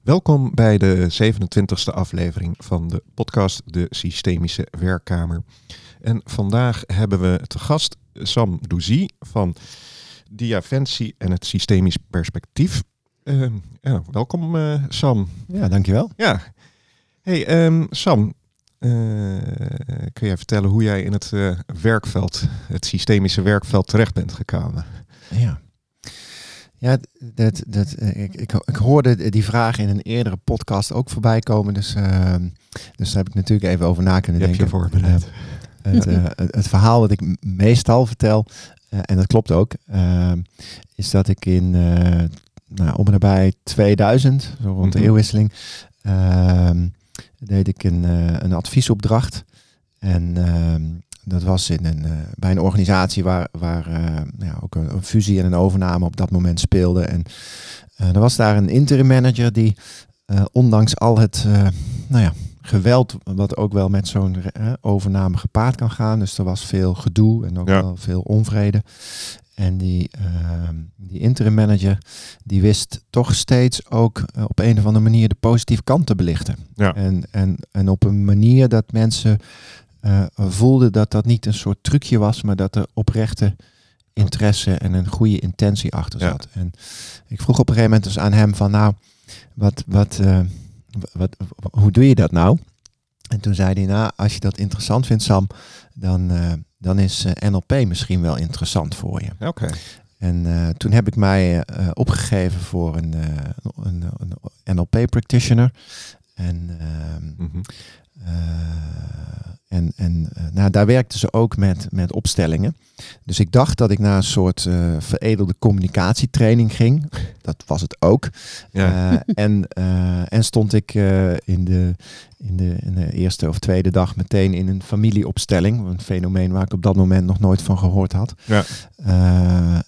Welkom bij de 27e aflevering van de podcast De Systemische Werkkamer. En vandaag hebben we te gast Sam Douzy van Diaventie en het Systemisch Perspectief. Uh, ja, welkom uh, Sam. Ja, dankjewel. Ja. Hey um, Sam, uh, kun jij vertellen hoe jij in het uh, werkveld, het systemische werkveld terecht bent gekomen? Ja. Ja, dat, dat, ik, ik, ik hoorde die vraag in een eerdere podcast ook voorbij komen. Dus, uh, dus daar heb ik natuurlijk even over na kunnen denken. Je voorbereid. Uh, het, uh, het, het, verhaal wat ik meestal vertel, en dat klopt ook, is dat ik in nou, om en nabij 2000, zo rond mm -hmm. de eeuwwisseling, ehm, deed ik een, een adviesopdracht. En ehm, dat was in een, uh, bij een organisatie waar, waar uh, ja, ook een, een, fusie en een overname op dat moment speelde. En uh, er was daar een interim manager die, ondanks al het nou ja, geweld, wat ook wel met zo'n overname gepaard kan gaan. Dus er was veel gedoe en ook ja. wel veel onvrede. En die, die interim manager, die wist toch steeds ook op een of andere manier de positieve kant te belichten. Ja. En, en, en op een manier dat mensen uh, voelde dat dat niet een soort trucje was, maar dat er oprechte interesse en een goede intentie achter zat. Ja. En ik vroeg op een gegeven moment dus aan hem van nou, wat, wat, uh, wat, hoe doe je dat nou? En toen zei hij, nou, als je dat interessant vindt, Sam, dan, uh, dan is NLP misschien wel interessant voor je. Oké. Okay. En toen heb ik mij opgegeven voor een, een, een NLP practitioner. En mm -hmm. En, en uh, nou, daar werkten ze ook met, met opstellingen. Dus ik dacht dat ik naar een soort uh, veredelde communicatietraining ging. Dat was het ook. Ja. Uh, en, en stond ik in, de, in, de, in de eerste of tweede dag meteen in een familieopstelling. Een fenomeen waar ik op dat moment nog nooit van gehoord had. Ja.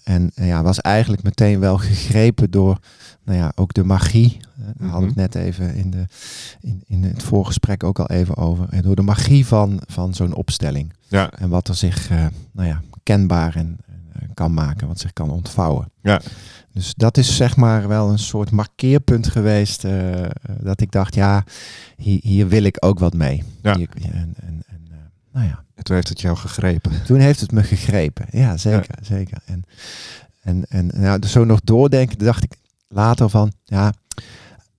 en ja, was eigenlijk meteen wel gegrepen door nou ja, ook de magie. Daar hadden we het net even in, de, in, in het voorgesprek ook al even over. En door de magie van, van zo'n opstelling. Ja. En wat er zich uh, nou ja, kenbaar en, uh, kan maken, wat zich kan ontvouwen. Ja. Dus dat is zeg maar wel een soort markeerpunt geweest. Uh, dat ik dacht, ja, hier, hier, wil ik ook wat mee. Ja. Hier, en, en, en nou ja. En toen heeft het jou gegrepen. Toen heeft het me gegrepen. Ja, zeker. Ja. zeker. En, en, en nou, dus zo nog doordenken, dacht ik, later van, ja,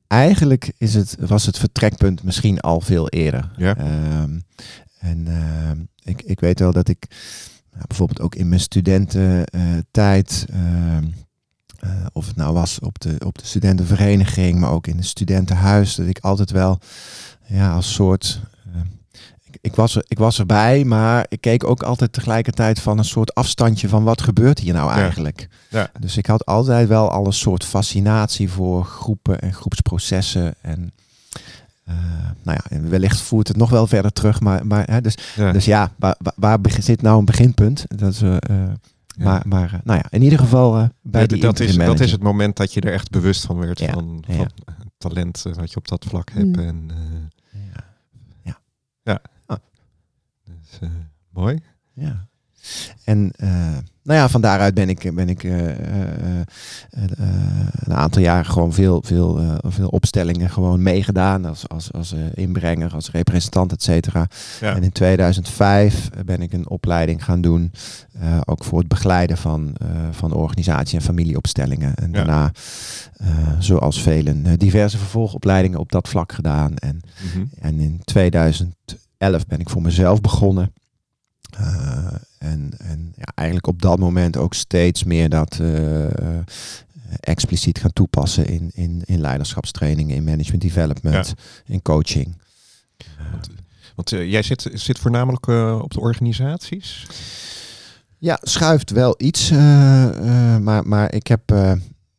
eigenlijk is het, was het vertrekpunt misschien al veel eerder. Ja. Um, en uh, ik, ik weet wel dat ik nou, bijvoorbeeld ook in mijn studententijd, uh, uh, of het nou was op de, op de studentenvereniging, maar ook in het studentenhuis, dat ik altijd wel ja, als soort ik was, er, ik was erbij, maar ik keek ook altijd tegelijkertijd van een soort afstandje van wat gebeurt hier nou eigenlijk. Ja. Ja. Dus ik had altijd wel al een soort fascinatie voor groepen en groepsprocessen. En uh, nou ja, en wellicht voert het nog wel verder terug, maar, maar hè, dus, ja. dus ja, waar, waar zit nou een beginpunt? Dat is, uh, Ja. Maar, maar nou ja, in ieder geval uh, bij Ja, die dat, is, dat is het moment dat je er echt bewust van werd Ja. van, Ja. van het talent wat je op dat vlak hebt. Mm. En, eh, Ja. dus, eh, mooi. Ja. En uh, nou ja, van daaruit ben ik, ben ik uh, uh, een aantal jaar gewoon veel, veel, veel opstellingen gewoon meegedaan als, als, als inbrenger, als representant, et cetera. Ja. En in 2005 ben ik een opleiding gaan doen, ook voor het begeleiden van, van organisatie- en familieopstellingen. En Ja. daarna, zoals velen, diverse vervolgopleidingen op dat vlak gedaan. En, Mhm. en in 2011 ben ik voor mezelf begonnen. En en ja, eigenlijk op dat moment ook steeds meer dat uh, uh, expliciet gaan toepassen in, in, in leiderschapstrainingen, in management development, in coaching. Want, want eh, jij zit, zit voornamelijk eh, op de organisaties. Ja, schuift wel iets, eh, eh, maar, maar ik heb eh,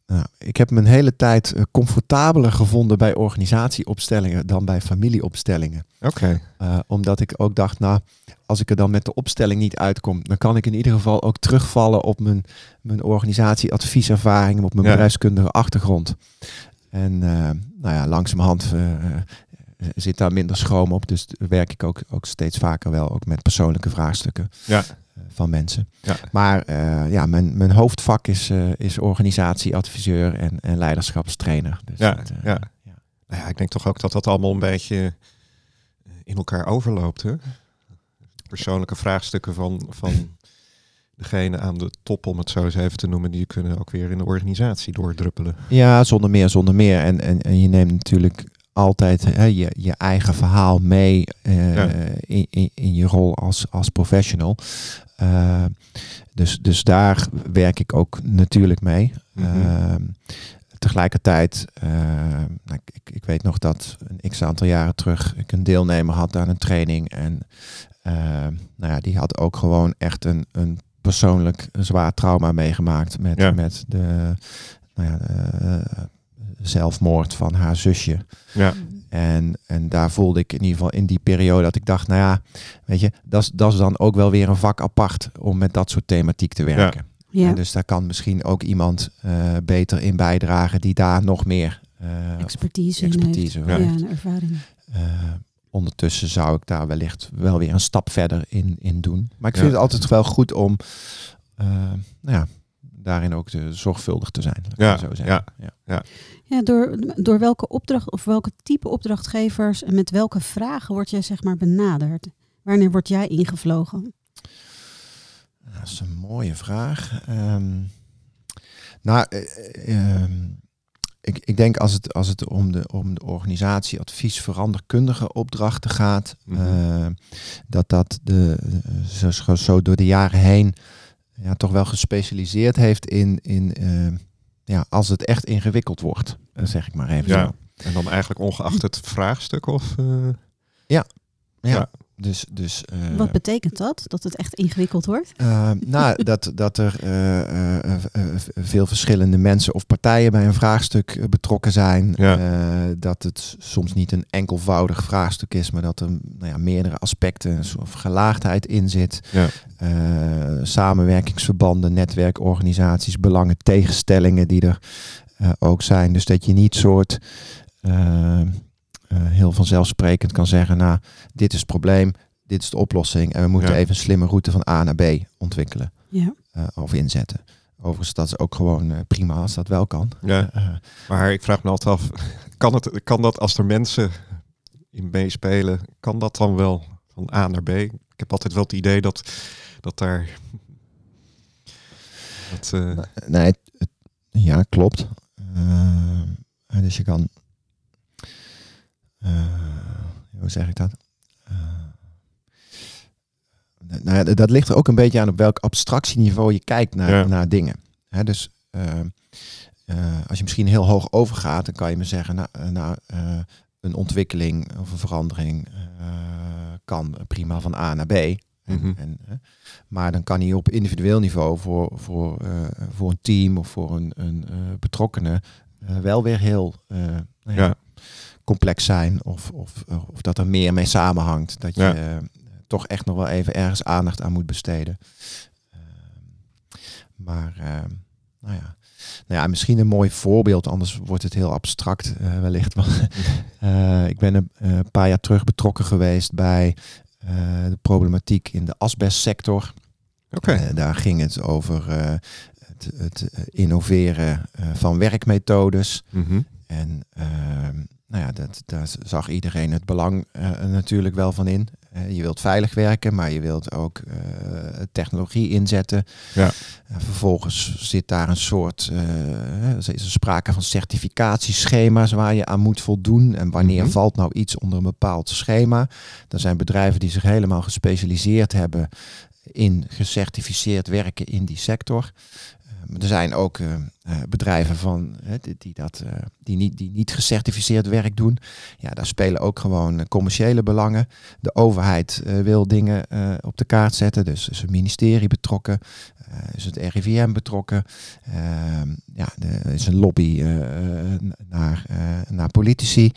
Nou, ik heb mijn hele tijd eh, comfortabeler gevonden bij organisatieopstellingen dan bij familieopstellingen. Oké. Uh, omdat ik ook dacht, nou, als ik er dan met de opstelling niet uitkom, dan kan ik in ieder geval ook terugvallen op mijn, mijn organisatieadvieservaring, op mijn Ja. bedrijfskundige achtergrond. En uh, nou ja, langzamerhand uh, zit daar minder schroom op. Dus werk ik ook, ook steeds vaker wel ook met persoonlijke vraagstukken Ja. Van mensen. Ja. Maar uh, ja, mijn, mijn hoofdvak is, uh, is organisatieadviseur en, en leiderschapstrainer. Dus Ja, dat, uh, ja. Nou ja, ik denk toch ook dat dat allemaal een beetje in elkaar overloopt. Hè? Persoonlijke vraagstukken van, van degene aan de top, om het zo eens even te noemen, die kunnen ook weer in de organisatie doordruppelen. Ja, zonder meer, zonder meer. En, en, en je neemt natuurlijk altijd hè, je, je eigen verhaal mee uh, Ja. in, in, in je rol als, als professional. Uh, dus, dus daar werk ik ook natuurlijk mee. Mhm. Uh, tegelijkertijd, uh, nou, ik, ik weet nog dat een x aantal jaren terug ik een deelnemer had aan een training. En uh, nou ja, die had ook gewoon echt een, een persoonlijk een zwaar trauma meegemaakt met, Ja. met de, nou ja, de, zelfmoord van haar zusje. Ja. En, en daar voelde ik in ieder geval in die periode dat ik dacht, nou ja, weet je, dat is- dat is dan ook wel weer een vak apart om met dat soort thematiek te werken. Ja, En dus daar kan misschien ook iemand eh, beter in bijdragen die daar nog meer eh, expertise, expertise in heeft. heeft. Ja. En ervaring. eh, ondertussen zou ik daar wellicht wel weer een stap verder in, in doen. Maar ik vind Ja. het altijd wel goed om eh, nou ja, daarin ook te, zorgvuldig te zijn. Ja, zo zeggen. ja. Ja, door, door welke opdracht of welke type opdrachtgevers en met welke vragen word jij zeg maar benaderd? Wanneer word jij ingevlogen? Dat is een mooie vraag. Ehm, nou, eh, ehm, ik, ik denk als het, als het om, de, om de organisatie advies veranderkundige opdrachten gaat, Mhm. eh, dat dat de, zo, zo- zo door de jaren heen ja, toch wel gespecialiseerd heeft in, in eh, ja, als het echt ingewikkeld wordt, eh, zeg ik maar even Ja. zo. En dan eigenlijk ongeacht het vraagstuk of... eh, Ja, Ja. Dus, dus eh, Wat betekent dat? Dat het echt ingewikkeld wordt? Uh, nou, dat, dat er uh, uh, uh, veel verschillende mensen of partijen bij een vraagstuk eh, betrokken zijn. Ja. Uh, dat het soms niet een enkelvoudig vraagstuk is, maar dat er nou ja, meerdere aspecten of gelaagdheid in zit. Ja. Uh, samenwerkingsverbanden, netwerkorganisaties, belangen, tegenstellingen die er uh, ook zijn. Dus dat je niet soort uh, heel vanzelfsprekend kan zeggen, nou, dit is het probleem, dit is de oplossing en we moeten Ja. even een slimme route van A naar B ontwikkelen Ja. uh, of inzetten. Overigens, dat is ook gewoon uh, prima als dat wel kan. Ja. Uh, Maar ik vraag me altijd af, kan, het, kan dat als er mensen in meespelen, kan dat dan wel van A naar B? Ik heb altijd wel het idee dat, dat daar... Dat, uh... Nee, het, het, ja, klopt. Uh, dus je kan... Uh, hoe zeg ik dat? nou ja, dat ligt er ook een beetje aan op welk abstractieniveau je kijkt naar, Ja. naar dingen. Hè, dus als je misschien heel hoog overgaat, dan kan je me zeggen, nou, nou een ontwikkeling of een verandering kan prima van A naar B. En, Mhm. en, maar dan kan hij op individueel niveau voor, voor, uh, voor een team of voor een, een uh, betrokkenen uh, wel weer heel nou ja. Complex zijn. Of, of, of dat er meer mee samenhangt. Dat je Ja. toch echt nog wel even ergens aandacht aan moet besteden. Ehm, maar ehm, nou ja. Nou ja, misschien een mooi voorbeeld, anders wordt het heel abstract uh, wellicht. uh, ik ben een paar jaar terug betrokken geweest bij de problematiek in de asbestsector. Okay. daar ging het over het, het, innoveren van werkmethodes. Mm -hmm. En nou ja, dat, daar zag iedereen het belang uh, natuurlijk wel van in. Uh, je wilt veilig werken, maar je wilt ook uh, technologie inzetten. Ja. vervolgens zit daar een soort, is er sprake van certificatieschema's waar je aan moet voldoen. En wanneer Mhm. valt nou iets onder een bepaald schema? Er zijn bedrijven die zich helemaal gespecialiseerd hebben in gecertificeerd werken in die sector. Uh, er zijn ook uh, uh, bedrijven van, die, die, dat, die, niet, die niet gecertificeerd werk doen. Ja, daar spelen ook gewoon commerciële belangen. De overheid wil dingen op de kaart zetten. Dus is het ministerie betrokken. Is het RIVM betrokken. Ehm, ja, er is een lobby naar, naar politici.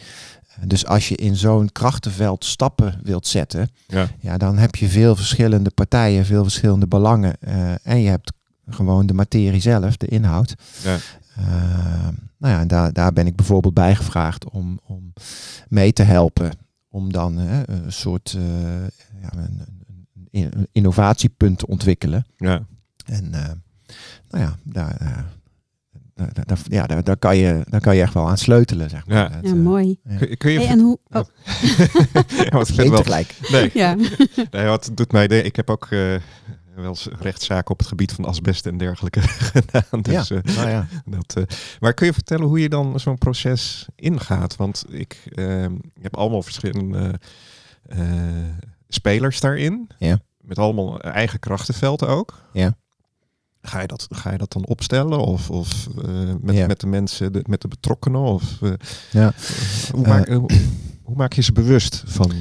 Dus als je in zo'n krachtenveld stappen wilt zetten, ja. Ja, dan heb je veel verschillende partijen, veel verschillende belangen. Uh, en je hebt gewoon de materie zelf, de inhoud. Ja. Uh, nou ja, daar, daar ben ik bijvoorbeeld bij gevraagd om, om mee te helpen. Om dan uh, een soort ja, een, een, innovatiepunt te ontwikkelen. Ja. En nou ja, daar, daar, daar- ja, daar, daar, kan je, daar kan je echt wel aan sleutelen, zeg maar. Ja. Ja, eh, mooi. ja. Kun, kun je Hey, en hoe... Oh, ja, wat wel, tegelijk. nee, ja. nee, wat doet mij de, Ik heb ook eh, wel eens rechtszaken op het gebied van asbest en dergelijke gedaan. Dus, ja, eh, nou ja. dat, eh, maar kun je vertellen hoe je dan zo'n proces ingaat? Want ik eh, je hebt allemaal verschillende eh, spelers daarin. Ja. Met allemaal eigen krachtenveld ook. Ja. Ga je dat, ga je dat dan opstellen? Of, of met, Ja. met de mensen, de, met de betrokkenen? Of, Ja. hoe, maak, hoe, hoe maak je ze bewust van...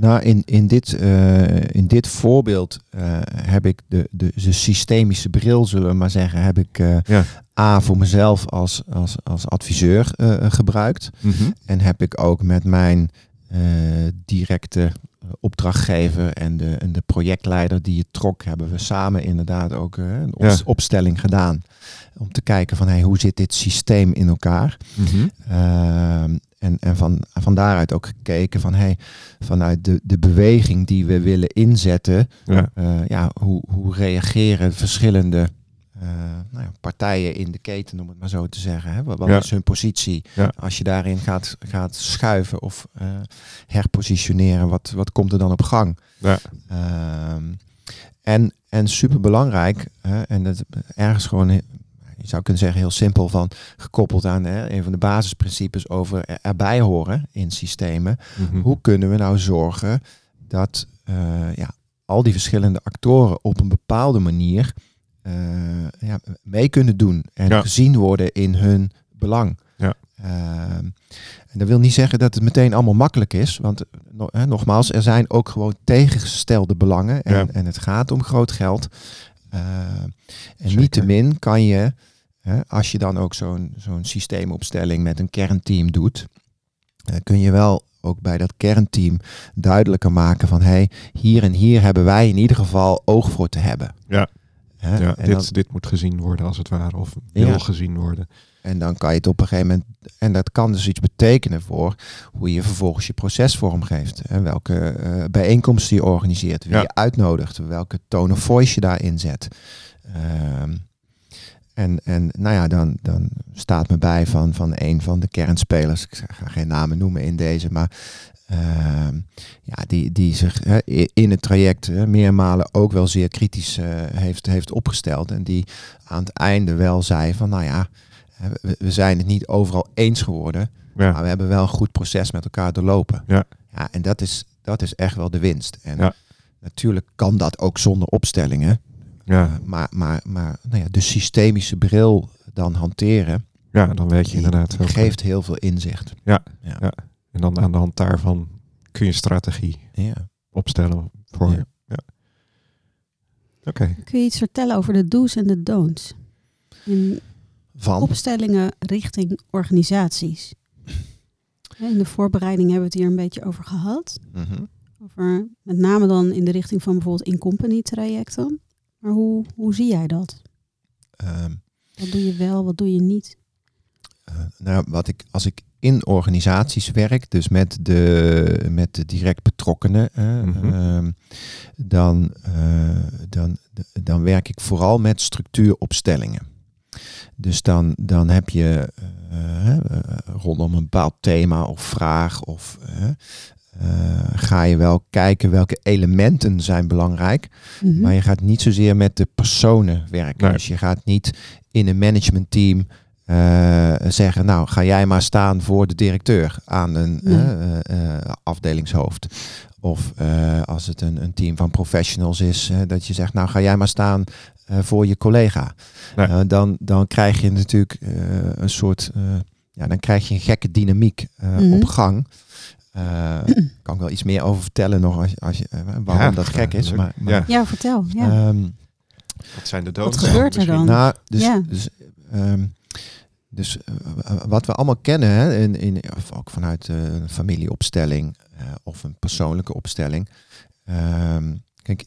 Nou, in, in, dit, eh, in dit voorbeeld eh, heb ik de, de, de systemische bril, zullen we maar zeggen, heb ik eh, Ja. A voor mezelf als, als, als adviseur gebruikt. mhm. En heb ik ook met mijn directe opdrachtgever en de, en de projectleider die het trok, hebben we samen inderdaad ook een op- Ja. opstelling gedaan. Om te kijken van hey, hoe zit dit systeem in elkaar? Ehm, en en van, van daaruit ook gekeken van hey, vanuit de, de beweging die we willen inzetten, Ja. eh, ja, hoe, hoe reageren verschillende eh, nou ja, partijen in de keten, om het maar zo te zeggen. Hè? Wat, wat Ja. is hun positie? Ja. Als je daarin gaat, gaat schuiven of eh, herpositioneren, wat, wat komt er dan op gang? Ja. Ehm, en, en super belangrijk, en dat ergens gewoon, je zou kunnen zeggen heel simpel van, gekoppeld aan hè, een van de basisprincipes over er- erbij horen in systemen. Mhm. Hoe kunnen we nou zorgen dat eh, ja, al die verschillende actoren op een bepaalde manier eh, ja, mee kunnen doen en Ja. gezien worden in hun belang? Ja. Ehm, en dat wil niet zeggen dat het meteen allemaal makkelijk is, want no- nogmaals, er zijn ook gewoon tegengestelde belangen en, Ja. en het gaat om groot geld. Ehm, en niettemin kan je, hè, als je dan ook zo'n zo'n systeemopstelling met een kernteam doet, eh, kun je wel ook bij dat kernteam duidelijker maken van hey, hier en hier hebben wij in ieder geval oog voor te hebben. Ja. Hè, Ja, en, dit, dan, dit moet gezien worden als het ware, of wil Ja. gezien worden. en dan kan je het op een gegeven moment, en dat kan dus iets betekenen voor hoe je vervolgens je proces vormgeeft. En welke eh, bijeenkomsten je organiseert, wie Ja. je uitnodigt, welke tone of voice je daarin zet. Ehm, en, en nou ja, dan, dan staat me bij van, van een van de kernspelers, ik ga geen namen noemen in deze, maar ehm, ja, die, die zich hè, in het traject hè, meermalen ook wel zeer kritisch eh, heeft, heeft opgesteld. En die aan het einde wel zei van, nou ja, we, we zijn het niet overal eens geworden, Ja. maar we hebben wel een goed proces met elkaar doorlopen. Ja. ja en dat is, dat is echt wel de winst. En Ja. natuurlijk kan dat ook zonder opstellingen. Ja. Uh, maar maar, maar nou ja, de systemische bril dan hanteren, ja, dan weet je inderdaad. geeft heel veel inzicht. En dan aan de hand daarvan kun je strategie Ja. opstellen voor. Ja. Ja. Oké. Kun je iets vertellen over de do's en de don'ts? In Van, opstellingen richting organisaties. In de voorbereiding hebben we het hier een beetje over gehad. Mhm. Over, met name dan in de richting van bijvoorbeeld in-company trajecten. Maar hoe, hoe zie jij dat? Ehm, Wat doe je wel, wat doe je niet? eh, nou, wat ik, als ik in organisaties werk, dus met de, met de direct betrokkenen, Mhm. ehm, dan, eh, dan, dan werk ik vooral met structuuropstellingen. Dus dan, dan heb je eh, rondom een bepaald thema of vraag of eh, ga je wel kijken welke elementen zijn belangrijk. Mhm. Maar je gaat niet zozeer met de personen werken. Nee. Dus je gaat niet in een managementteam eh, zeggen, nou ga jij maar staan voor de directeur aan een Nee. eh, afdelingshoofd. Of eh, als het een, een team van professionals is, dat je zegt, nou ga jij maar staan eh, voor je collega. Nee. Eh, dan, dan krijg je natuurlijk eh, een soort, eh, ja, dan krijg je een gekke dynamiek Mhm. op gang. Eh kan ik wel iets meer over vertellen nog als, je- als je, eh, waarom Ja, dat gek is. Maar, maar, Ja. Ja, vertel. Ja. Ehm, Wat zijn de Wat doden? gebeurt er dan? nou, dus, Ja. dus, ehm, dus eh, wat we allemaal kennen, hè, in, in, of ook vanuit eh, een familieopstelling eh, of een persoonlijke opstelling. Ehm, kijk,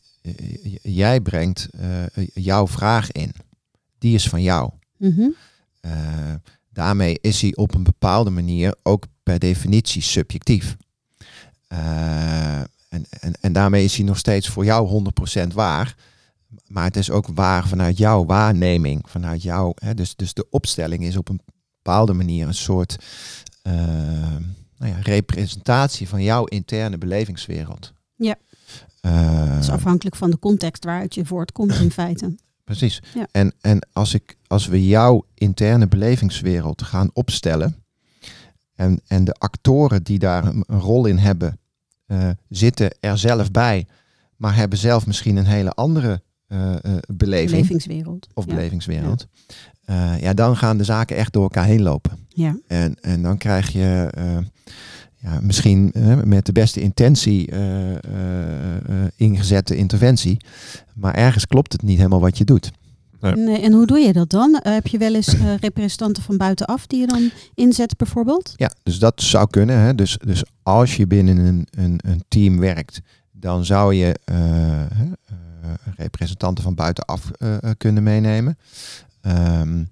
jij brengt eh, jouw vraag in. Die is van jou. Eh, daarmee is hij op een bepaalde manier ook per definitie subjectief. Eh, en, en, en daarmee is hij nog steeds voor jou 100% waar. maar het is ook waar vanuit jouw waarneming, vanuit jou. Hè, dus, dus de opstelling is op een bepaalde manier een soort uh, nou ja, representatie van jouw interne belevingswereld. Ja. Uh, Dat is afhankelijk van de context waaruit je voortkomt in feite. Precies. Ja. En, en als, ik, als we jouw interne belevingswereld gaan opstellen en, en de actoren die daar een, een rol in hebben, uh, zitten er zelf bij, maar hebben zelf misschien een hele andere uh, beleving. Belevingswereld. Of Ja. belevingswereld. Ja. ja, dan gaan de zaken echt door elkaar heen lopen. Ja. En, en dan krijg je ja, misschien uh, met de beste intentie uh, ingezette interventie. Maar ergens klopt het niet helemaal wat je doet. Nee. Nee, en hoe doe je dat dan? heb je wel eens representanten van buitenaf die je dan inzet bijvoorbeeld? Ja, dus dat zou kunnen. Hè. Dus, dus als je binnen een, een, een team werkt, dan zou je representanten van buitenaf kunnen meenemen. Um,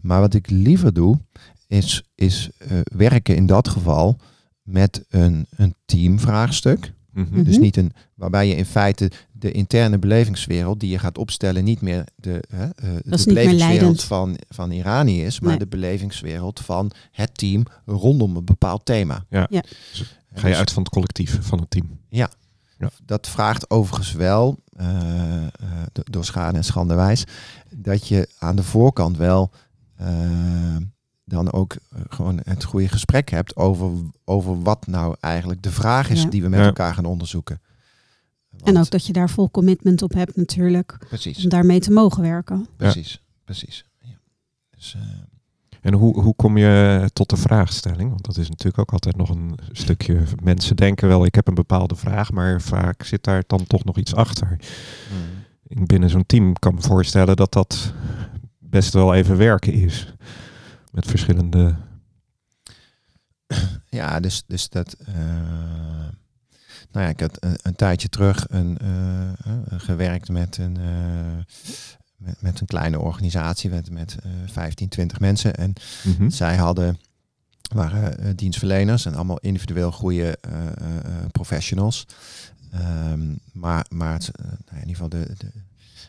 maar wat ik liever doe, is, is uh, werken in dat geval met een, een teamvraagstuk. Mhm. Dus niet een, waarbij je in feite de interne belevingswereld die je gaat opstellen niet meer de, uh, de belevingswereld van, van Irani is, maar Nee. de belevingswereld van het team rondom een bepaald thema. Ja. Ja. Dus ga je uit van het collectief, van het team. Ja. Ja. Dat vraagt overigens wel, uh, uh, door schade en schande wijs, dat je aan de voorkant wel uh, dan ook uh, gewoon het goede gesprek hebt over, over wat nou eigenlijk de vraag is Ja. die we met Ja. elkaar gaan onderzoeken. En ook dat je daar vol commitment op hebt natuurlijk. Precies, Om daarmee te mogen werken. precies, precies. Ja. Dus, uh, En hoe, hoe kom je tot de vraagstelling? Want dat is natuurlijk ook altijd nog een stukje. Mensen denken wel, ik heb een bepaalde vraag, maar vaak zit daar dan toch nog iets achter. Ik binnen zo'n team kan me voorstellen dat dat best wel even werken is. Met verschillende. Ja, dus, dus dat. Uh, nou ja, ik had een, een tijdje terug een, uh, uh, gewerkt met een, met, met, een kleine organisatie met, met 15, 20 mensen. En Mhm. zij hadden, waren dienstverleners en allemaal individueel goede professionals. Um, maar maar het, nou in ieder geval de, de,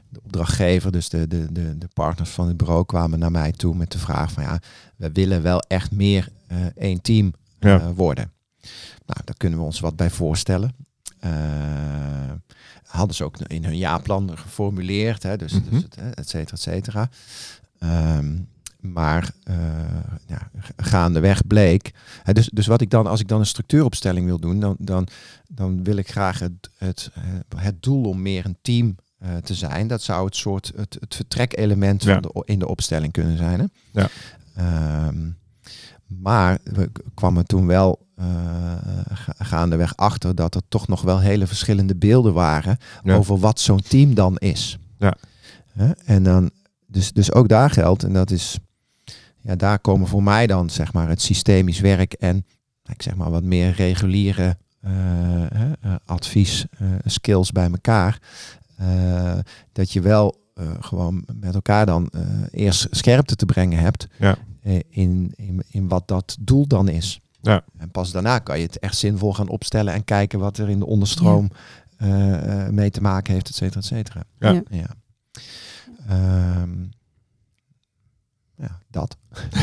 de opdrachtgever, dus de, de, de, de partners van het bureau kwamen naar mij toe met de vraag van ja, we willen wel echt meer uh, één team uh, Ja. worden. Nou, daar kunnen we ons wat bij voorstellen. Uh, hadden ze ook in hun jaarplan geformuleerd, hè, dus, Mhm. dus het, et cetera, et cetera. Um, maar uh, ja, gaandeweg bleek. Hè, dus, dus wat ik dan, als ik dan een structuuropstelling wil doen, dan, dan, dan wil ik graag het, het, het doel om meer een team uh, te zijn. Dat zou het soort het, het vertrekelement Ja. van de, in de opstelling kunnen zijn. Hè? Ja. Um, maar we kwamen toen wel uh, ga, gaandeweg achter dat er toch nog wel hele verschillende beelden waren Ja. over wat zo'n team dan is. Ja. En dan, dus, dus ook daar geldt, en dat is, ja, daar komen voor mij dan zeg maar het systemisch werk en ik zeg maar wat meer reguliere uh, advies, skills bij elkaar. Uh, dat je wel uh, gewoon met elkaar dan uh, eerst scherpte te brengen hebt Ja. eh, in, in, in wat dat doel dan is. Ja. En pas daarna kan je het echt zinvol gaan opstellen en kijken wat er in de onderstroom ja. uh, mee te maken heeft, et cetera, et cetera. Ja. Ja. Ja, um, ja dat.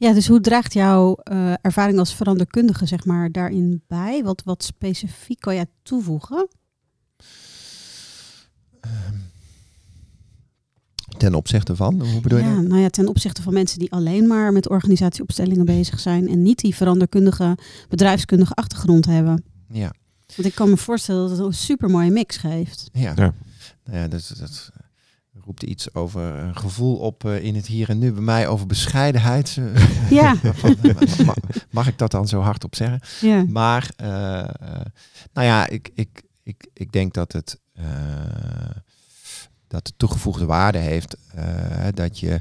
Ja, dus hoe draagt jouw uh, ervaring als veranderkundige zeg maar, daarin bij? Wat, wat specifiek kan jij toevoegen? Ten opzichte van, hoe bedoel ja, je? Nou ja, ten opzichte van mensen die alleen maar met organisatieopstellingen bezig zijn en niet die veranderkundige, bedrijfskundige achtergrond hebben. Ja. Want ik kan me voorstellen dat het een super mooie mix geeft. Ja. Ja. Nou ja, dat, dat roept iets over een gevoel op uh, in het hier en nu. Bij mij over bescheidenheid. Ja. mag, mag, ik dat dan zo hard op zeggen? Ja. Maar, uh, nou ja, ik, ik, ik, ik denk dat het, uh, dat de toegevoegde waarde heeft uh, dat je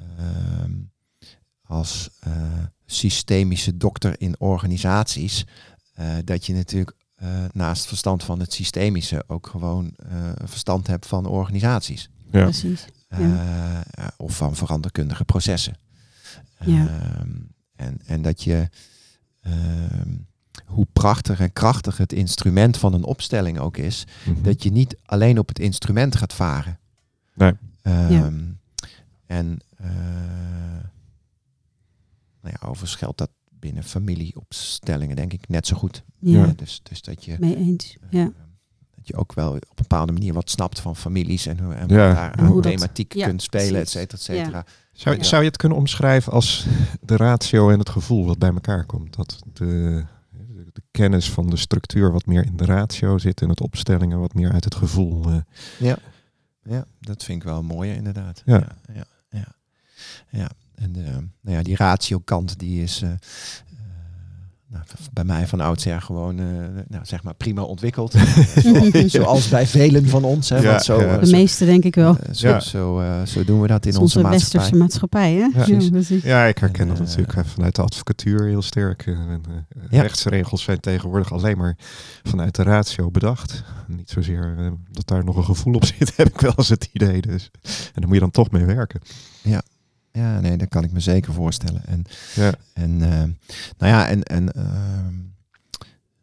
uh, als uh, systemische dokter in organisaties, uh, dat je natuurlijk uh, naast verstand van het systemische ook gewoon uh, verstand hebt van organisaties. Ja. Precies. Ja. Of van veranderkundige processen. Ja. Uh, en, en dat je uh, hoe prachtig en krachtig het instrument van een opstelling ook is, Mhm. dat je niet alleen op het instrument gaat varen. Nee. Ehm, Ja. En uh, nou ja, overigens geldt dat binnen familieopstellingen denk ik net zo goed. Ja, dus, dus dat je mee eens. eh, Ja. dat je ook wel op een bepaalde manier wat snapt van families en hoe en Ja. daar En hoe dat- thematiek ja, kunt spelen, et cetera, et cetera. Zou, Ja. zou je het kunnen omschrijven als de ratio en het gevoel wat bij elkaar komt? Dat de kennis van de structuur wat meer in de ratio zit en het opstellingen wat meer uit het gevoel. eh, Ja, dat vind ik wel mooi inderdaad. Ja. ja, ja. ja. Ja, en de, nou ja, die ratio kant die is eh, eh, nou, bij mij van oudsher gewoon eh, nou, zeg maar prima ontwikkeld. Zo- Zoals bij velen van ons. Hè, Ja, want zo, ja. eh, De meeste denk ik wel. eh, zo, Ja. zo, eh, zo doen we dat in onze onze maatschappij. westerse maatschappij, hè? Ja, precies. precies. Ja, ik herken En, dat natuurlijk vanuit de advocatuur heel sterk. en, eh, Ja. Rechtsregels zijn tegenwoordig alleen maar vanuit de ratio bedacht. Niet zozeer dat daar nog een gevoel op zit, heb ik wel eens het idee. Dus. En daar moet je dan toch mee werken. Ja, nee, dat kan ik me zeker voorstellen. En, Ja. en eh, nou ja, en, en ehm,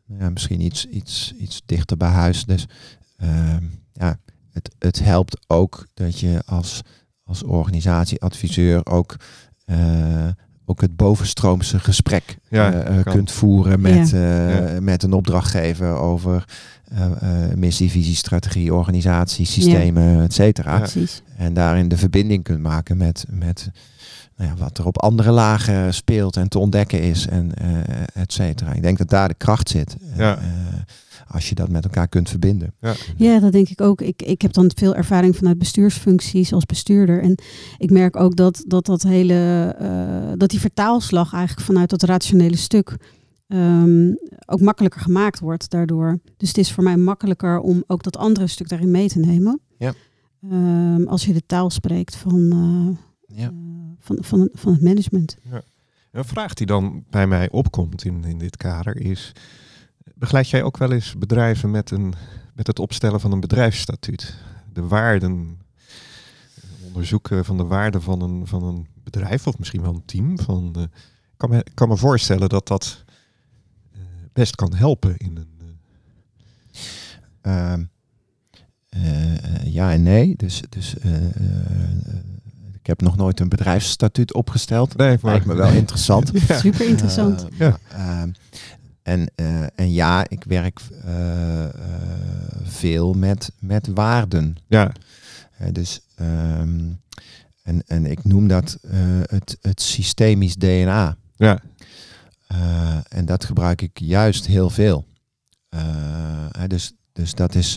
nou ja, misschien iets, iets, iets dichter bij huis. Dus ehm, ja, het, het helpt ook dat je als, als organisatieadviseur ook, eh, ook het bovenstroomse gesprek Ja, eh, kunt voeren met, Ja. eh, Ja. met een opdrachtgever over missie, visie, strategie, organisatie, systemen, et cetera. Ja. En daarin de verbinding kunt maken met, met nou ja, wat er op andere lagen speelt en te ontdekken is en eh et cetera. Ik denk dat daar de kracht zit. Ja. Eh, als je dat met elkaar kunt verbinden. Ja. Ja, dat denk ik ook. Ik, ik heb dan veel ervaring vanuit bestuursfuncties als bestuurder. En ik merk ook dat dat, dat hele eh, dat die vertaalslag eigenlijk vanuit dat rationele stuk ehm, ook makkelijker gemaakt wordt daardoor. Dus het is voor mij makkelijker om ook dat andere stuk daarin mee te nemen. Ja. Ehm, als je de taal spreekt van, eh, Ja. eh, van, van, van het management. Een vraag die dan bij mij opkomt in, in dit kader is... Begeleid jij ook wel eens bedrijven met, een, met het opstellen van een bedrijfsstatuut? De waarden, eh, onderzoeken van de waarden van een, van een bedrijf of misschien wel een team. Van, ik kan, me, kan me voorstellen dat dat best kan helpen in een... eh, Ehm, eh, ja en nee. Dus, dus eh, ik heb nog nooit een bedrijfsstatuut opgesteld. nee, Lijkt me wel interessant. Ja. Super interessant. Ja. ehm, en, eh, en ja, ik werk eh, eh, veel met, met waarden. Ja, dus, ehm, en, en ik noem dat eh, het, het systemisch DNA. ja, Eh, en dat gebruik ik juist heel veel. Eh, dus, dus dat is,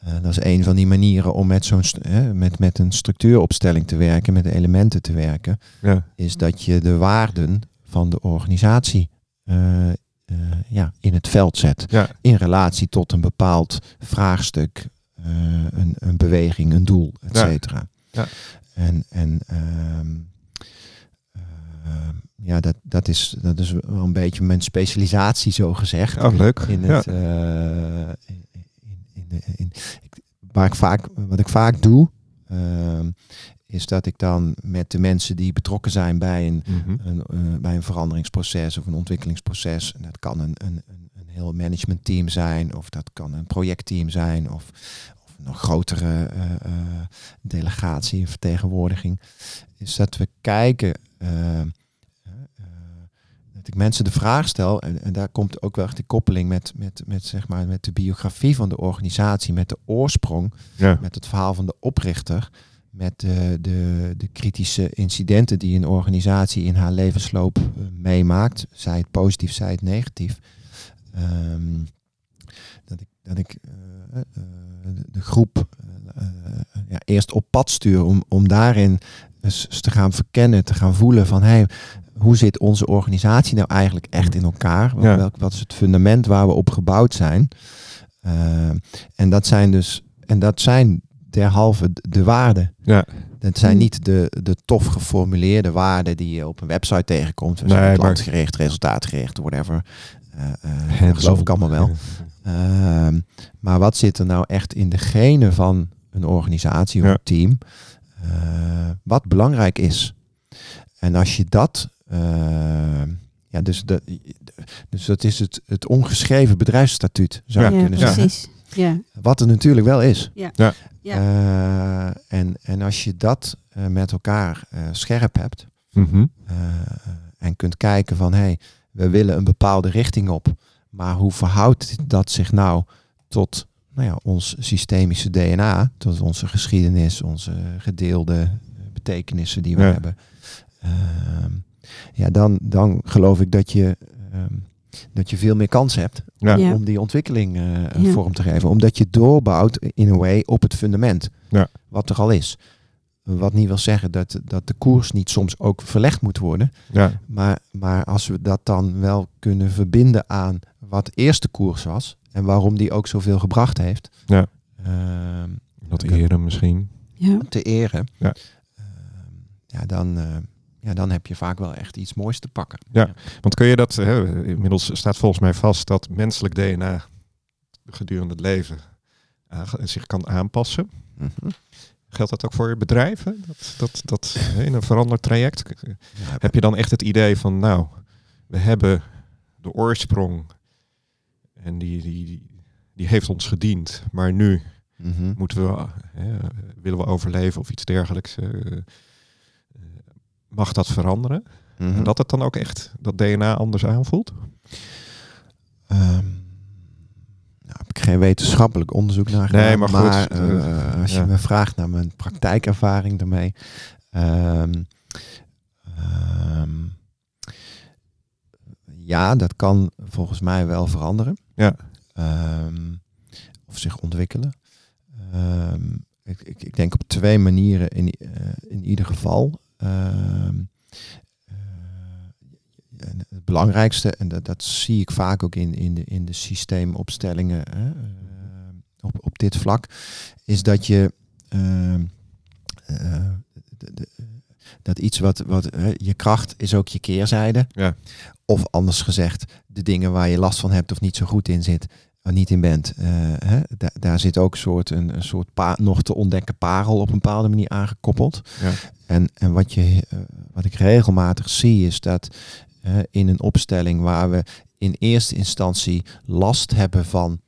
eh, dat is een van die manieren om met, zo'n, met, met een structuuropstelling te werken, met de elementen te werken ja, is dat je de waarden van de organisatie ja, in het veld zet. ja, In relatie tot een bepaald vraagstuk, een, een beweging, een doel, et cetera. Ja. En, en ehm, ja, dat, dat, is, dat is wel een beetje mijn specialisatie, zo gezegd. oh leuk. In ja. het, eh, in, in, in, de- in, ik, waar ik vaak, wat ik vaak doe, ehm, is dat ik dan met de mensen die betrokken zijn bij een, Mhm. een, eh, bij een veranderingsproces of een ontwikkelingsproces. En dat kan een, een, een, heel managementteam zijn, of dat kan een projectteam zijn, of, of een nog grotere eh, delegatie, vertegenwoordiging. Is dat we kijken. Eh, eh, dat ik mensen de vraag stel, en, en daar komt ook wel echt de koppeling met, met, met, zeg maar, met de biografie van de organisatie, met de oorsprong ja, met het verhaal van de oprichter, met de, de, de kritische incidenten die een organisatie in haar levensloop eh, meemaakt, zij het positief, zij het negatief. Ehm, dat ik, dat ik eh, de, de groep ja, eerst op pad stuur om, om daarin eens te gaan verkennen, te gaan voelen van hey, hoe zit onze organisatie nou eigenlijk echt in elkaar? Ja. welk, wat is het fundament waar we op gebouwd zijn? Ehm, en dat zijn dus, en dat zijn derhalve de- de waarden. ja, Dat zijn Hmm. niet de, de tof geformuleerde waarden die je op een website tegenkomt. Dus Nee, klantgericht, resultaatgericht, whatever. Eh, eh, dat geloof ik allemaal wel. Ehm, maar wat zit er nou echt in de genen van een organisatie of Ja. een team? Eh, wat belangrijk is. En als je dat, eh, ja, dus, dat, dus dat is het, het ongeschreven bedrijfsstatuut, zou Ja. je ja, kunnen zeggen. precies. Ja. Wat er natuurlijk wel is. Ja. Ja. Ja. Eh, en, en als je dat eh, met elkaar eh, scherp hebt Mhm. eh, en kunt kijken van hé, hey, we willen een bepaalde richting op, maar hoe verhoudt dat zich nou tot nou ja, ons systemische DNA, tot onze geschiedenis, onze gedeelde eh, betekenissen die we Ja. hebben. Ehm, ja, dan, dan geloof ik dat je, ehm, dat je veel meer kans hebt Ja. Om die ontwikkeling eh, Ja. vorm te geven. Omdat je doorbouwt in een way op het fundament. Ja. Wat er al is. Wat niet wil zeggen dat, dat de koers niet soms ook verlegd moet worden. Ja. Maar, maar als we dat dan wel kunnen verbinden aan wat eerst de koers was. En waarom die ook zoveel gebracht heeft. Ja. ehm, Dat eren misschien. Ja. te eren. Ja. ehm, ja, dan, eh, ja, dan heb je vaak wel echt iets moois te pakken. Ja. Want kun je dat, hè, inmiddels staat volgens mij vast dat menselijk DNA gedurende het leven aange- zich kan aanpassen. Mhm. Geldt dat ook voor bedrijven? Dat, dat, dat hè, in een veranderd traject? Ja, Heb je dan echt het idee van, nou, we hebben de oorsprong en die, die, die, die heeft ons gediend, maar nu mhm. moeten we, hè, willen we overleven of iets dergelijks, eh, eh, mag dat veranderen? Mhm. En dat het dan ook echt dat DNA anders aanvoelt? Ehm, nou, heb ik geen wetenschappelijk onderzoek naar gedaan. Nee, maar goed, eh, als je ja. me vraagt naar mijn praktijkervaring daarmee. ehm, ehm, ja, dat kan volgens mij wel veranderen. Ja. Ehm, of zich ontwikkelen. Ehm, ik, ik, ik denk op twee manieren in, eh, in ieder geval. Ehm, eh, en het belangrijkste, en dat, dat zie ik vaak ook in, in, de, in de systeemopstellingen hè, eh, op, op dit vlak, is dat je de- de- dat iets wat, wat hè, je kracht is ook je keerzijde. Ja. Of anders gezegd, de dingen waar je last van hebt of niet zo goed in zit, of niet in bent. eh, hè, da- daar zit ook soort, een, een soort nog te ontdekken parel op een bepaalde manier aangekoppeld. Ja. En, en wat, je, eh, wat ik regelmatig zie is dat eh, in een opstelling waar we in eerste instantie last hebben van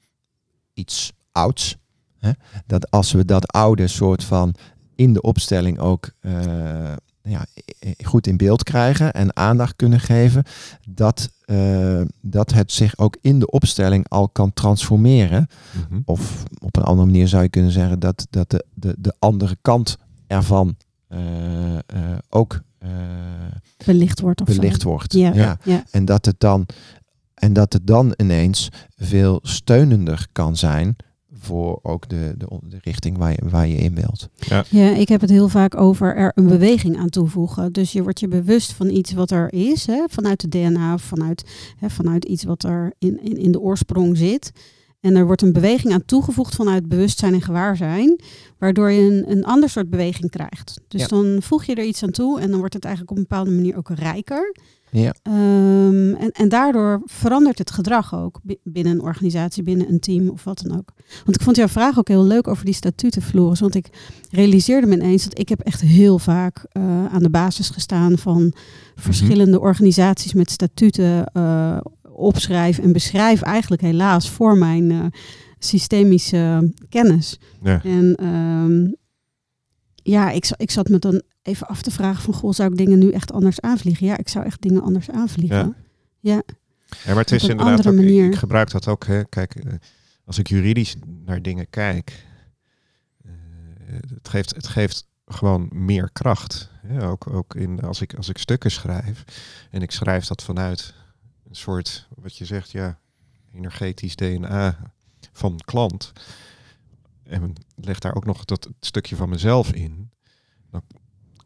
iets ouds, hè, dat als we dat oude soort van in de opstelling ook eh, ja, i- i- goed in beeld krijgen en aandacht kunnen geven, dat, eh, dat het zich ook in de opstelling al kan transformeren. Mhm. Of op een andere manier zou je kunnen zeggen dat, dat de, de, de andere kant ervan eh, eh, ook eh, Belicht wordt of zo. belicht wordt. Ja. Ja. Ja. En dat het dan en dat het dan ineens veel steunender kan zijn voor ook de, de, de richting waar je, waar je in wilt. Ja, ik heb het heel vaak over er een beweging aan toevoegen. Dus je wordt je bewust van iets wat er is, hè, vanuit het DNA, vanuit, hè, vanuit iets wat er in, in, in de oorsprong zit. En er wordt een beweging aan toegevoegd vanuit bewustzijn en gewaarzijn, waardoor je een, een ander soort beweging krijgt. Dus Ja. dan voeg je er iets aan toe en dan wordt het eigenlijk op een bepaalde manier ook rijker. Ja. Ehm, en, en daardoor verandert het gedrag ook bi- binnen een organisatie, binnen een team of wat dan ook. Want ik vond jouw vraag ook heel leuk over die statuten, Floris. Want ik realiseerde me ineens dat ik heb echt heel vaak eh, aan de basis gestaan van verschillende organisaties met statuten eh, opschrijf en beschrijf eigenlijk helaas voor mijn eh, systemische kennis. Ja. En ehm, ja, ik, ik zat me dan even af te vragen van, goh, zou ik dingen nu echt anders aanvliegen? Ja, ik zou echt dingen anders aanvliegen. Ja. Ja, Ja, maar het is een inderdaad andere ook, ik- manier. ik gebruik dat ook. Hè. Kijk, eh, als ik juridisch naar dingen kijk, eh, het, geeft, het geeft gewoon meer kracht. Ook, ook in, als, ik, als ik stukken schrijf en ik schrijf dat vanuit een soort, wat je zegt, ja, energetisch DNA van klant. En leg daar ook nog dat stukje van mezelf in.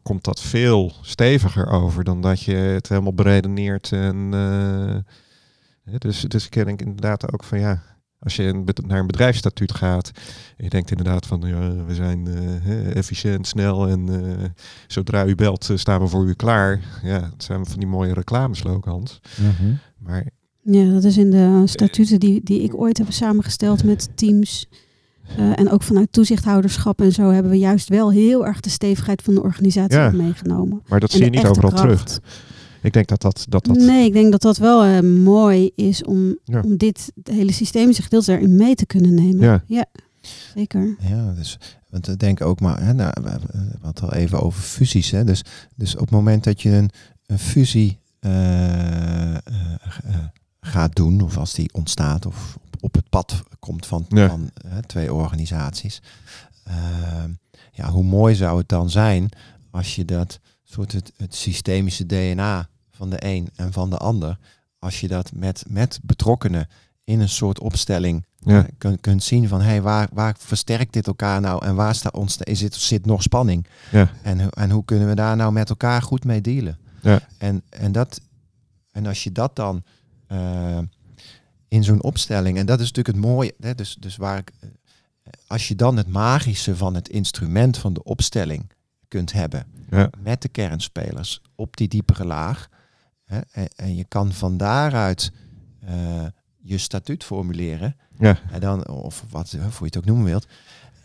Komt dat veel steviger over dan dat je het helemaal beredeneert. En, eh, hè, dus, dus ik denk inderdaad ook van ja, als je een bed- naar een bedrijfsstatuut gaat, en je denkt inderdaad van ja, we zijn eh, hè, efficiënt, snel en eh, zodra u belt staan we voor u klaar. Ja, het zijn van die mooie reclameslogans. Maar ja, dat is in de statuten die, die ik ooit heb samengesteld met teams. Eh, en ook vanuit toezichthouderschap en zo hebben we juist wel heel erg de stevigheid van de organisatie Ja. meegenomen. Maar dat En zie je niet overal kracht. terug. Ik denk dat dat... dat, dat Nee, ik denk dat dat wel eh, mooi is om, Ja. om dit hele systemische gedeelte daarin mee te kunnen nemen. Ja. zeker. Ja, dus, want ik denk ook maar, hè, nou, we, we we hadden het al even over fusies. Hè, dus, dus op het moment dat je een, een fusie eh, eh, eh, gaat doen, of als die ontstaat, of op, het pad komt van, Ja. van twee organisaties. ehm, ja, hoe mooi zou het dan zijn als je dat soort het, het systemische DNA van de een en van de ander, als je dat met, met betrokkenen in een soort opstelling Ja. eh, kunt, kunt zien van hey, waar, waar versterkt dit elkaar nou en waar staat ons, is het, zit nog spanning? Ja. En, en hoe kunnen we daar nou met elkaar goed mee dealen? Ja. En, en, dat, en als je dat dan eh, in zo'n opstelling, en dat is natuurlijk het mooie, hè, dus, dus waar ik, eh, als je dan het magische van het instrument van de opstelling kunt hebben Ja. met de kernspelers op die diepere laag, hè, en, en je kan van daaruit eh, je statuut formuleren, Ja. en dan, of wat, hoe je het ook noemen wilt,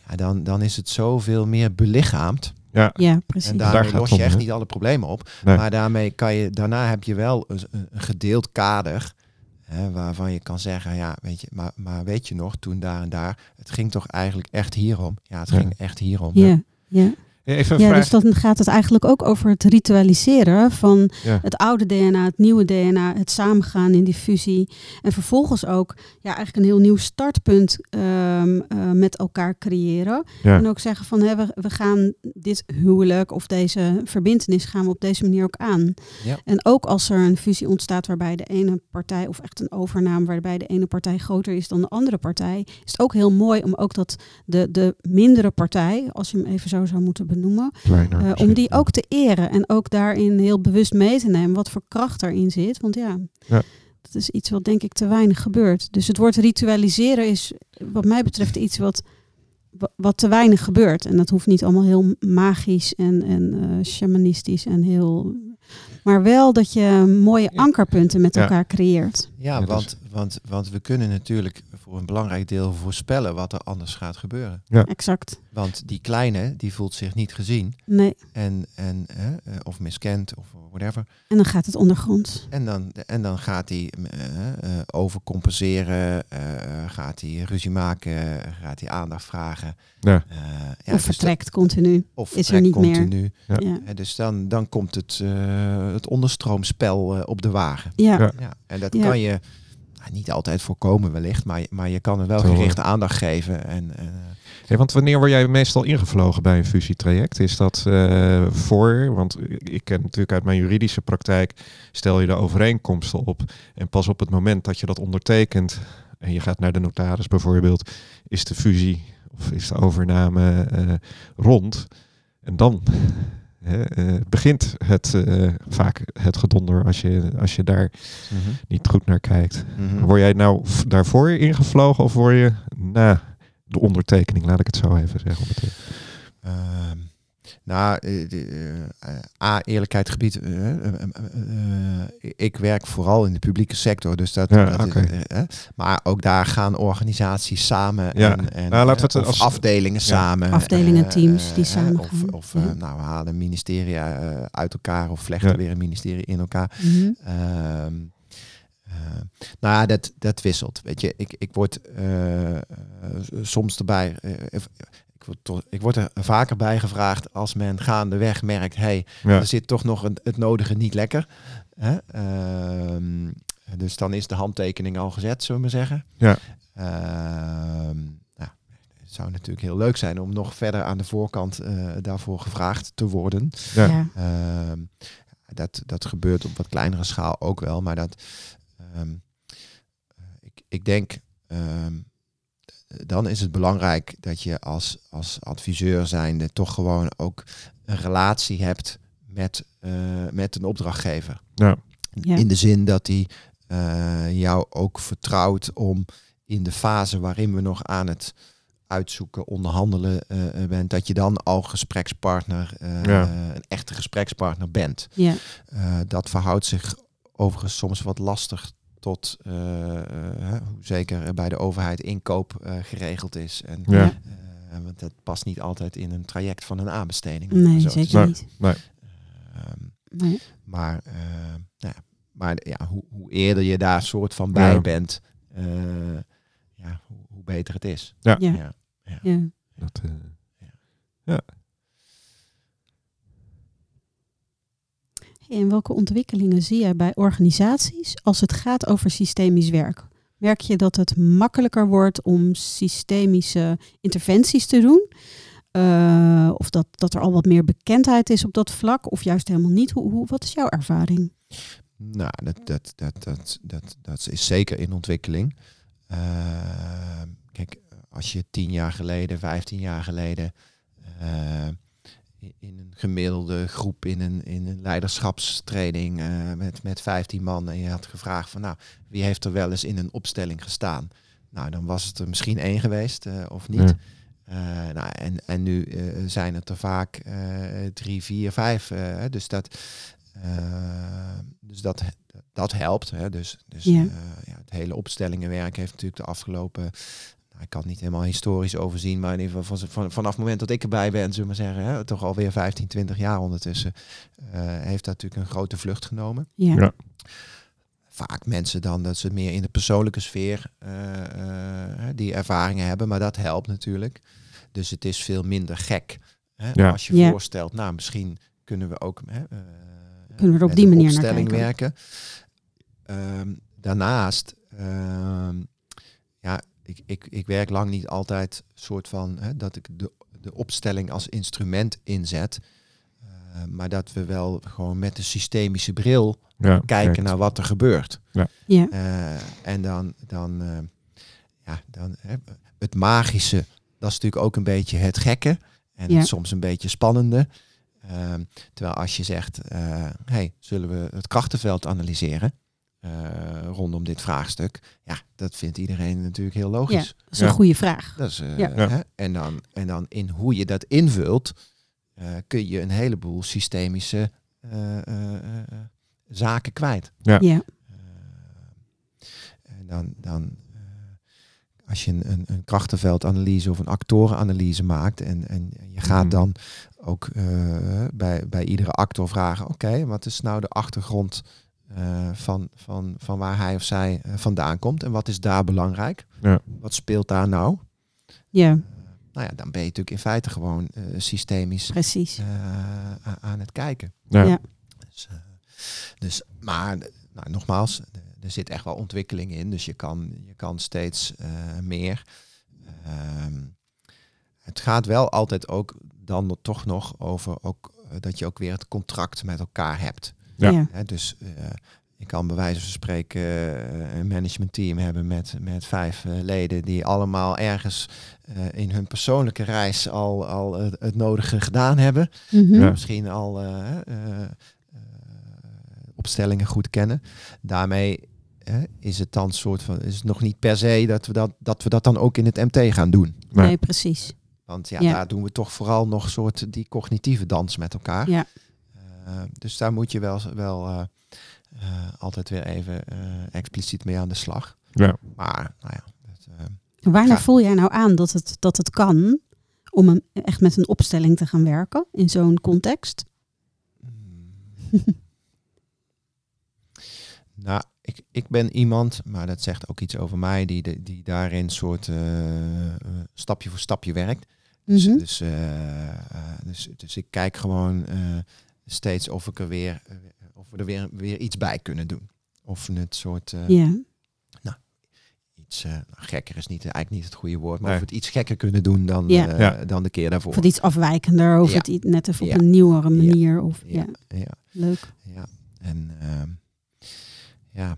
ja, dan, dan is het zoveel meer belichaamd. Ja. Ja, precies. En Daar daarmee gaat los het je om, echt niet alle problemen op. Nee. Maar daarmee kan je, daarna heb je wel een, een gedeeld kader. Hè, waarvan je kan zeggen, ja, weet je, maar, maar weet je nog, toen daar en daar, het ging toch eigenlijk echt hierom. Ja, het Ja. ging echt hierom. Ja, ja. Even ja vraag. dus dan gaat het eigenlijk ook over het ritualiseren van Ja. het oude DNA, het nieuwe DNA, het samengaan in die fusie. En vervolgens ook ja, eigenlijk een heel nieuw startpunt ehm, eh, met elkaar creëren. Ja. En ook zeggen van hè, we, we gaan dit huwelijk of deze verbindenis gaan we op deze manier ook aan. Ja. En ook als er een fusie ontstaat waarbij de ene partij, of echt een overname waarbij de ene partij groter is dan de andere partij, is het ook heel mooi om ook dat de, de mindere partij, als je hem even zo zou moeten benoemen, Kleiner eh, om die ook te eren en ook daarin heel bewust mee te nemen wat voor kracht daarin zit. Want ja, Ja. dat is iets wat denk ik te weinig gebeurt. Dus het woord ritualiseren is wat mij betreft iets wat, wa- wat te weinig gebeurt. En dat hoeft niet allemaal heel magisch en, en eh, shamanistisch en heel... Maar wel dat je mooie ankerpunten met Ja. elkaar creëert. Ja, Ja, dus- want, want, want we kunnen natuurlijk voor een belangrijk deel voorspellen wat er anders gaat gebeuren. Exact. Want die kleine, die voelt zich niet gezien Nee. en, en, hè, eh, of miskend of whatever. En dan gaat het ondergronds. En dan, en dan gaat hij eh, overcompenseren, eh, gaat hij ruzie maken, gaat hij aandacht vragen. Ja. Eh, ja, of dus vertrekt continu. of is er vertrekt niet meer. continu. Ja. Ja. Hè, dus dan, dan komt het, eh, het onderstroomspel op de wagen. Ja. Ja. Ja, en dat Ja. kan je nou, niet altijd voorkomen wellicht, maar, je- maar je kan er wel Zo, gerichte aandacht geven. En, eh, Hey, want wanneer word jij meestal ingevlogen bij een fusietraject? Is dat eh, voor, want ik ken natuurlijk uit mijn juridische praktijk, stel je de overeenkomsten op en pas op het moment dat je dat ondertekent en je gaat naar de notaris bijvoorbeeld, is de fusie of is de overname eh, rond en dan eh, begint het eh, vaak het gedonder als je, als je daar niet goed naar kijkt. mhm. Word jij nou daarvoor ingevlogen of word je na de ondertekening, laat ik het zo even zeggen. Ehm, nou, eh, de, eh, A, eerlijkheid gebied. eh, ik werk vooral in de publieke sector, dus dat. Ja, dat maar ook daar gaan organisaties samen Ja. en, en Nou, laten we het of als- afdelingen samen. Afdelingen, teams die samen Of, gaan. of Ja. nou, we halen ministerie eh, uit elkaar of vlechten Ja. weer een ministerie in elkaar. Mhm. Ehm, eh, nou ja, dat, dat wisselt. Weet je, ik, ik word soms erbij. Ik, word toch, ik word er vaker bij gevraagd als men gaandeweg merkt: hey, Ja. er zit toch nog een, het nodige niet lekker. Hè? Ehm, dus dan is de handtekening al gezet, zullen we maar zeggen. Ja. Ehm, nou, het zou natuurlijk heel leuk zijn om nog verder aan de voorkant eh, daarvoor gevraagd te worden. Ja. Ja. Ehm, dat, dat gebeurt op wat kleinere schaal ook wel, maar dat ehm, eh, ik, ik denk ehm, dan is het belangrijk dat je als, als adviseur zijnde toch gewoon ook een relatie hebt met, eh, met een opdrachtgever. Ja. Ja. In de zin dat die eh, jou ook vertrouwt om in de fase waarin we nog aan het uitzoeken, onderhandelen eh, bent, dat je dan al gesprekspartner, eh, Ja. een echte gesprekspartner bent. Ja. Eh, dat verhoudt zich overigens soms wat lastig tot eh, eh, hè, hoe zeker bij de overheid inkoop eh, geregeld is. En, Ja. Ja. eh, want dat past niet altijd in een traject van een aanbesteding. Nee, zo zeker Nee. niet. zeggen. Ehm, Nee. Maar, nou ja, maar ja, hoe, hoe eerder je daar soort van bij Ja. bent, eh, ja, hoe, hoe beter het is. Ja. Ja. Ja. Ja. Dat, eh, En welke ontwikkelingen zie jij bij organisaties als het gaat over systemisch werk? Merk je dat het makkelijker wordt om systemische interventies te doen? Eh, of dat, dat er al wat meer bekendheid is op dat vlak? Of juist helemaal niet? Hoe, hoe, wat is jouw ervaring? Nou, dat, dat, dat, dat, dat, dat is zeker in ontwikkeling. Eh, kijk, als je tien jaar geleden, vijftien jaar geleden eh, in- een gemiddelde groep in een, in een leiderschapstraining eh, met, met 15 man en je had gevraagd van nou, wie heeft er wel eens in een opstelling gestaan? Nou, dan was het er misschien één geweest eh, of niet. Ja. Eh, nou, en, en nu eh, zijn het er vaak eh, drie, vier, vijf. dus dat, dus dat, dat helpt. Hè. Dus, dus Ja. eh, ja, het hele opstellingenwerk heeft natuurlijk de afgelopen... Ik kan het niet helemaal historisch overzien, maar in ieder geval van, van, vanaf het moment dat ik erbij ben, zullen we maar zeggen, hè, toch alweer 15, 20 jaar ondertussen, eh, heeft dat natuurlijk een grote vlucht genomen Ja. Ja. vaak mensen dan dat ze meer in de persoonlijke sfeer eh, eh, die ervaringen hebben, maar dat helpt natuurlijk. Dus het is veel minder gek. Hè? Ja. Als je Ja. voorstelt, nou misschien kunnen we ook hè, eh, Kunnen we er op met die een manier naar opstelling kijken. werken. Ehm, daarnaast, ehm, ja, ik, ik, ik werk lang niet altijd soort van hè, dat ik de, de opstelling als instrument inzet. Eh, maar dat we wel gewoon met de systemische bril ja, kijken kijk. naar wat er gebeurt. Ja. Eh, en dan, dan, eh, ja, dan hè, het magische, dat is natuurlijk ook een beetje het gekke. En Ja. het soms een beetje spannende. Ehm, terwijl als je zegt, eh, hey, zullen we het krachtenveld analyseren rondom dit vraagstuk? Ja, dat vindt iedereen natuurlijk heel Ja, logisch. dat is een Ja. goede vraag. Dat is, eh, Ja. Ja. Hè? En, dan, en dan in hoe je dat invult, eh, kun je een heleboel systemische eh, eh, eh, zaken kwijt. Ja. Eh, en dan, dan eh, als je een, een, een krachtenveldanalyse of een actorenanalyse maakt en, en je gaat Mhm. dan ook eh, bij, bij iedere actor vragen, oké, wat is nou de achtergrond eh, van, van, van waar hij of zij eh, vandaan komt en wat is daar belangrijk? Ja. Wat speelt daar nou? Ja, Nou ja, dan ben je natuurlijk in feite gewoon eh, systemisch precies. eh, aan het kijken. Ja. Ja. Dus, eh, dus maar nou, nogmaals, er- zit echt wel ontwikkeling in. Dus je kan, je kan steeds eh, meer. Ehm, het gaat wel altijd ook dan toch nog over ook, eh, dat je ook weer het contract met elkaar hebt. Ja. Ja. Hè, dus eh, ik kan bij wijze van spreken eh, een managementteam hebben met, met vijf eh, leden die allemaal ergens eh, in hun persoonlijke reis al, al het, het nodige gedaan hebben. Mhm. Ja. Misschien al eh, eh, eh, opstellingen goed kennen. Daarmee is het dan soort van is het nog niet per se dat we dat, dat we dat dan ook in het MT gaan doen. Nee. Nee, precies. Want ja, Ja. daar doen we toch vooral nog soort die cognitieve dans met elkaar. Ja. Eh, dus daar moet je wel, wel eh, eh, altijd weer even eh, expliciet mee aan de slag. Ja. Maar nou ja, dat, eh, Ja. voel jij nou aan dat het, dat het kan om een, echt met een opstelling te gaan werken in zo'n context? Nou, ik, ik ben iemand, maar dat zegt ook iets over mij, die, de- die daarin soort stapje voor stapje werkt. Dus, Mhm. dus, eh, eh, dus, dus ik kijk gewoon eh, steeds of ik er weer, eh, of we er weer, weer iets bij kunnen doen. Of het soort eh, ja. iets eh, nou, gekker is niet eigenlijk niet het goede woord, maar Nee. of we het iets gekker kunnen doen dan, Ja. eh, Ja. dan de keer daarvoor. Of het iets afwijkender, of Ja. het iets net even op Ja. een nieuwere manier. Of, ja. ja, ja. leuk. Ja, en ehm, ja,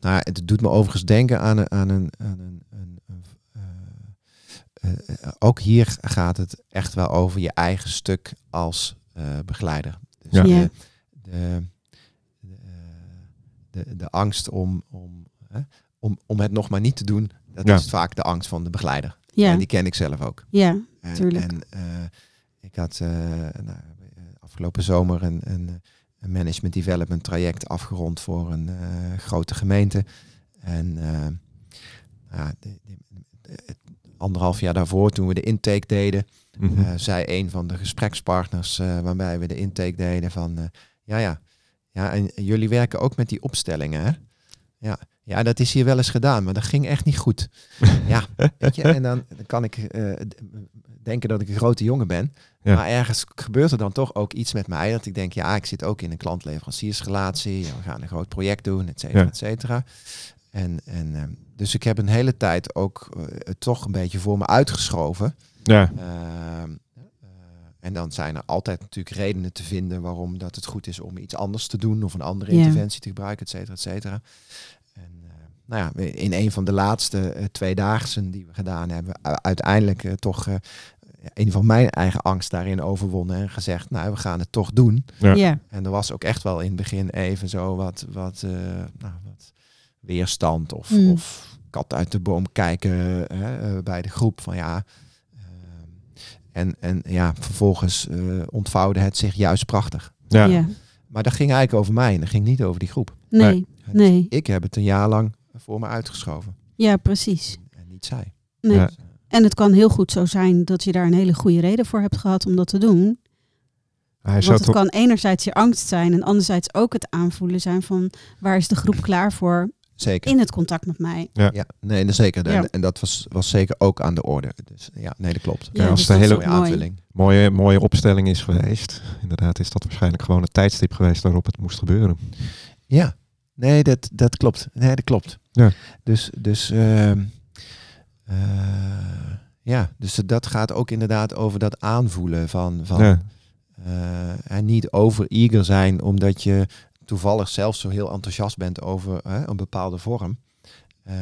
nou, het doet me overigens denken aan een, aan een, aan een, een, een, eh, eh, ook hier gaat het echt wel over je eigen stuk als eh, begeleider. Dus Ja. de, Ja. de, de, eh, de, angst om, om, hè, om, om het nog maar niet te doen, dat Ja. is vaak de angst van de begeleider. Ja, En die ken ik zelf ook. ja. En, Tuurlijk. En eh, ik had eh, nou, eh, afgelopen zomer een, een, een management development traject afgerond voor een eh, grote gemeente. En eh, ja, de- de- de- anderhalf jaar daarvoor, toen we de intake deden, Eh, zei een van de gesprekspartners eh, waarbij we de intake deden van, eh, Ja, ja. Ja, en jullie werken ook met die opstellingen, hè? Ja. Ja, dat is hier wel eens gedaan, maar dat ging echt niet goed. ja, weet je, en dan, kan ik denken dat ik een grote jongen ben. Ja. Maar ergens gebeurt er dan toch ook iets met mij. Dat ik denk, ja, ik zit ook in een klant-leveranciersrelatie. Ja, we gaan een groot project doen, et cetera, Ja. et cetera. En, en, dus ik heb een hele tijd ook het toch een beetje voor me uitgeschoven. Ja, Ehm, eh, en dan zijn er altijd natuurlijk redenen te vinden waarom dat het goed is om iets anders te doen of een andere Ja. interventie te gebruiken, et cetera, et cetera. En eh, nou ja, in een van de laatste eh, tweedaagsen die we gedaan hebben, uiteindelijk toch eh, ieder geval mijn eigen angst daarin overwonnen en gezegd, nou, we gaan het toch doen. Ja. Ja. En er was ook echt wel in het begin even zo wat, wat, eh, nou, wat weerstand of, Mm. of kat uit de boom kijken hè, bij de groep van ja. En, en ja, vervolgens eh, ontvouwde het zich juist prachtig. ja. Ja. Maar dat ging eigenlijk over mij en dat ging niet over die groep. Nee, nee. Ik heb het een jaar lang voor me uitgeschoven Ja, precies. en niet zij. Nee. Ja. En het kan heel goed zo zijn dat je daar een hele goede reden voor hebt gehad om dat te doen. Hij zou Want het kan enerzijds je angst zijn en anderzijds ook het aanvoelen zijn van waar is de groep klaar voor Zeker. in het contact met mij. Ja, nee, dat zeker. Ja. En, en dat was, was zeker ook aan de orde. Dus ja, nee, dat klopt. Ja, als dus de dat is hele- Mooie mooi. aanvulling. mooie, mooie opstelling is geweest. Inderdaad is dat waarschijnlijk gewoon het tijdstip geweest waarop het moest gebeuren. Ja, nee, dat, dat klopt. Nee, dat klopt. Ja. Dus, dus, ehm, eh, ja, dus dat gaat ook inderdaad over dat aanvoelen van, van Ja. eh, en niet over eager zijn omdat je toevallig zelf zo heel enthousiast bent over hè, een bepaalde vorm. Eh,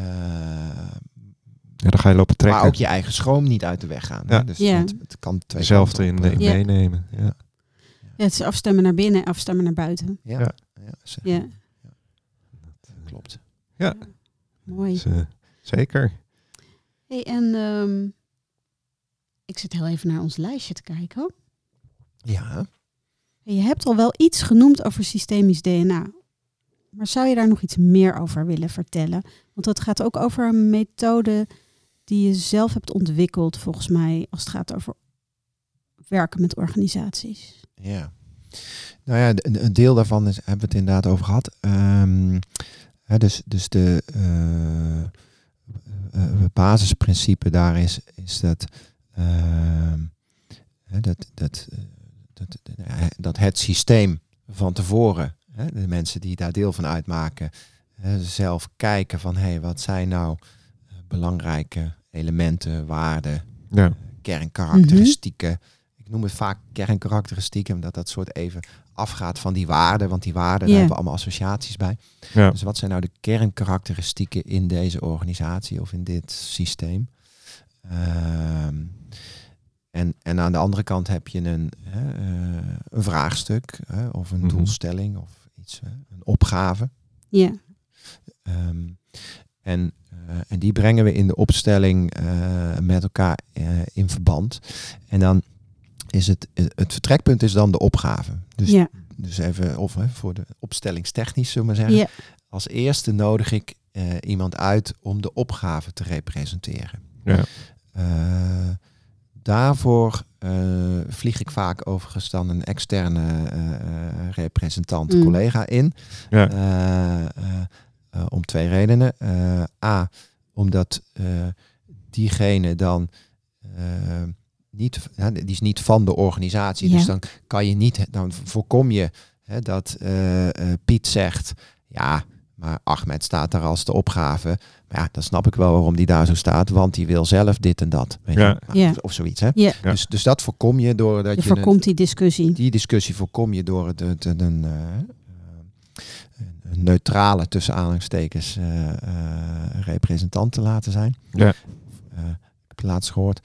ja, dan ga je lopen trekken. maar ook je eigen schroom niet uit de weg gaan. Ja. Hè? Dus Ja. het kan twee Hetzelfde kanten in, eh, Ja. meenemen. Ja. Ja, het is afstemmen naar binnen, afstemmen naar buiten. Ja, Ja. ja. zeg- Ja, klopt. mooi. Dus, eh, zeker. Hey, en ehm, ik zit heel even naar ons lijstje te kijken. Ja, Je hebt al wel iets genoemd over systemisch DNA. Maar zou je daar nog iets meer over willen vertellen? Want dat gaat ook over een methode die je zelf hebt ontwikkeld, volgens mij, als het gaat over werken met organisaties. Ja. Nou ja, een deel daarvan is, hebben we het inderdaad over gehad. Ehm, hè, dus, dus de eh, basisprincipe daar is, is dat, ehm, dat, dat, dat, eh, dat het systeem van tevoren, hè, de mensen die daar deel van uitmaken, hè, zelf kijken van hé, hey, wat zijn nou eh, belangrijke elementen, waarden, Ja. kernkarakteristieken. Ik noem het vaak kernkarakteristieken, omdat dat soort even afgaat van die waarden, want die waarden, daar hebben we allemaal associaties bij. Ja. Dus wat zijn nou de kernkarakteristieken in deze organisatie of in dit systeem? Ehm, en, en aan de andere kant heb je een, hè, eh, een vraagstuk hè, of een Mhm. doelstelling of iets, hè, een opgave. Ja, Ehm, en, eh, en die brengen we in de opstelling eh, met elkaar eh, in verband. En dan is het, het vertrekpunt is dan de opgave. Dus, ja, dus even of, hè, voor de opstellingstechnisch, zullen we maar zeggen. ja, Als eerste nodig ik eh, iemand uit om de opgave te representeren. Ja. Daarvoor eh, vlieg ik vaak overigens dan een externe eh, eh, representant, Mm. collega in. Ja. Eh, eh, eh, om twee redenen. Eh, A, omdat eh, diegene dan niet, die is niet van de organisatie. Ja. Dus dan kan je niet, dan voorkom je hè, dat eh, eh, Piet zegt, ja, maar Ahmed staat daar als de opgave. Maar ja, dan snap ik wel waarom die daar zo staat, want die wil zelf dit en dat. Weet Ja. je? Nou, Ja. of, of zoiets. Hè? ja. Dus, dus dat voorkom je doordat Je je een- voorkomt die discussie. die discussie voorkom je door het, het- het- een, eh, eh, een neutrale, tussen aanhalingstekens, eh, representant te laten zijn. Ja. Eh, ik laatst gehoord,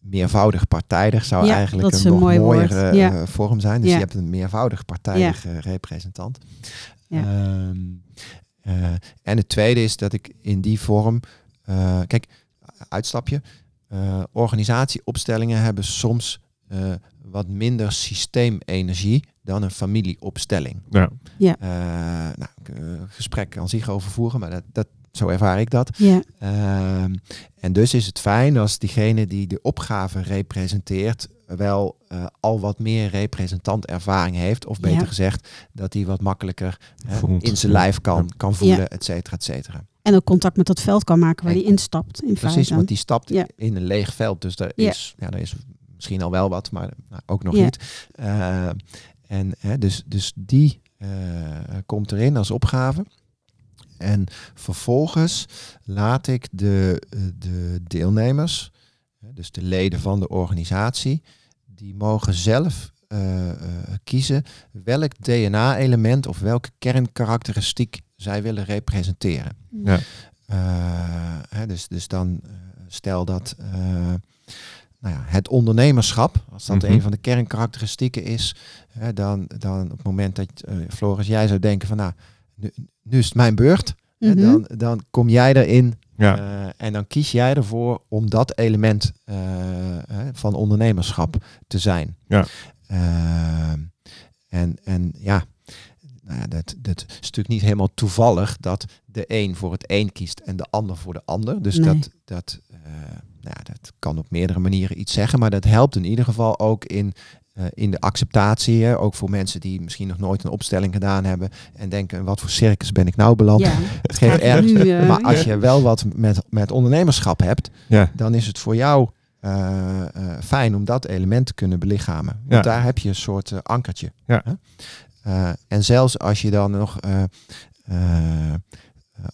meervoudig partijdig zou Ja, eigenlijk dat een, een nog mooi mooiere Ja. vorm zijn. Dus Ja. je hebt een meervoudig partijdige representant. Ja. Ehm, eh, en het tweede is dat ik in die vorm, eh, kijk, uitstapje, eh, organisatieopstellingen hebben soms eh, wat minder systeemenergie dan een familieopstelling. Ja. Ja. Eh, nou, eh, gesprek kan zich over voeren, maar dat, dat, zo ervaar ik dat. Ja, Ehm, en dus is het fijn als diegene die de opgave representeert wel eh, al wat meer representantervaring heeft. Of beter Ja. gezegd, dat hij wat makkelijker in zijn lijf kan, kan Ja. voelen, et cetera, et cetera. en ook contact met dat veld kan maken waar En- hij instapt. In Precies, feite. want die stapt Ja. in een leeg veld. Dus daar, Ja. is, ja, daar is misschien al wel wat, maar nou, ook nog Ja. niet. Eh, en hè, dus, dus die eh, komt erin als opgave. En vervolgens laat ik de, de deelnemers, dus de leden van de organisatie, die mogen zelf eh, eh, kiezen welk DNA-element of welke kernkarakteristiek zij willen representeren. Ja. Eh, hè, dus, dus dan stel dat eh, nou ja, het ondernemerschap, als dat Mhm. een van de kernkarakteristieken is, hè, dan, dan op het moment dat eh Floris, jij zou denken van nou, nu, nu is het mijn beurt, Mhm. dan, dan kom jij erin Ja. eh, en dan kies jij ervoor om dat element eh, hè, van ondernemerschap te zijn. Ja. Eh, en, en ja, nou ja dat, dat is natuurlijk niet helemaal toevallig dat de een voor het een kiest en de ander voor de ander. Dus Nee. dat, dat, eh, nou ja, dat kan op meerdere manieren iets zeggen, maar dat helpt in ieder geval ook in, eh, in de acceptatie. Hè? Ook voor mensen die misschien nog nooit een opstelling gedaan hebben en denken, wat voor circus ben ik nou beland? Ja, Het geeft erg. nu, eh, Maar als je wel wat met, met ondernemerschap hebt, Ja. dan is het voor jou eh, eh, fijn om dat element te kunnen belichamen. Want Ja. daar heb je een soort ankertje. Ja. Hè? Eh, en zelfs als je dan nog, eh, eh,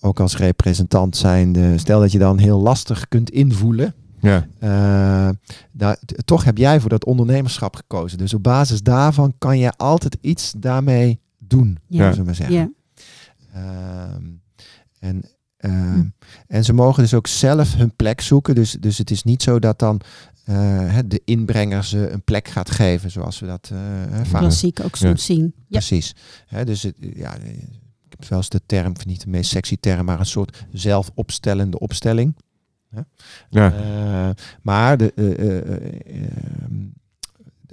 ook als representant zijnde, stel dat je dan heel lastig kunt invoelen. Ja. eh, daar, toch heb jij voor dat ondernemerschap gekozen. Dus op basis daarvan kan je altijd iets daarmee doen, Ja. zullen we maar zeggen. ja. Ehm, en, ehm, en ze mogen dus ook zelf hun plek zoeken. Dus, dus het is niet zo dat dan eh, hè, de inbrenger ze een plek gaat geven, zoals we dat eh, hè, vaak klassiek ook soms zien. Ja. Precies. Hè, dus het, ja, ik heb wel eens de term, niet de meest sexy term, maar een soort zelfopstellende opstelling. Ja. Eh, maar de, eh, eh, eh, ehm,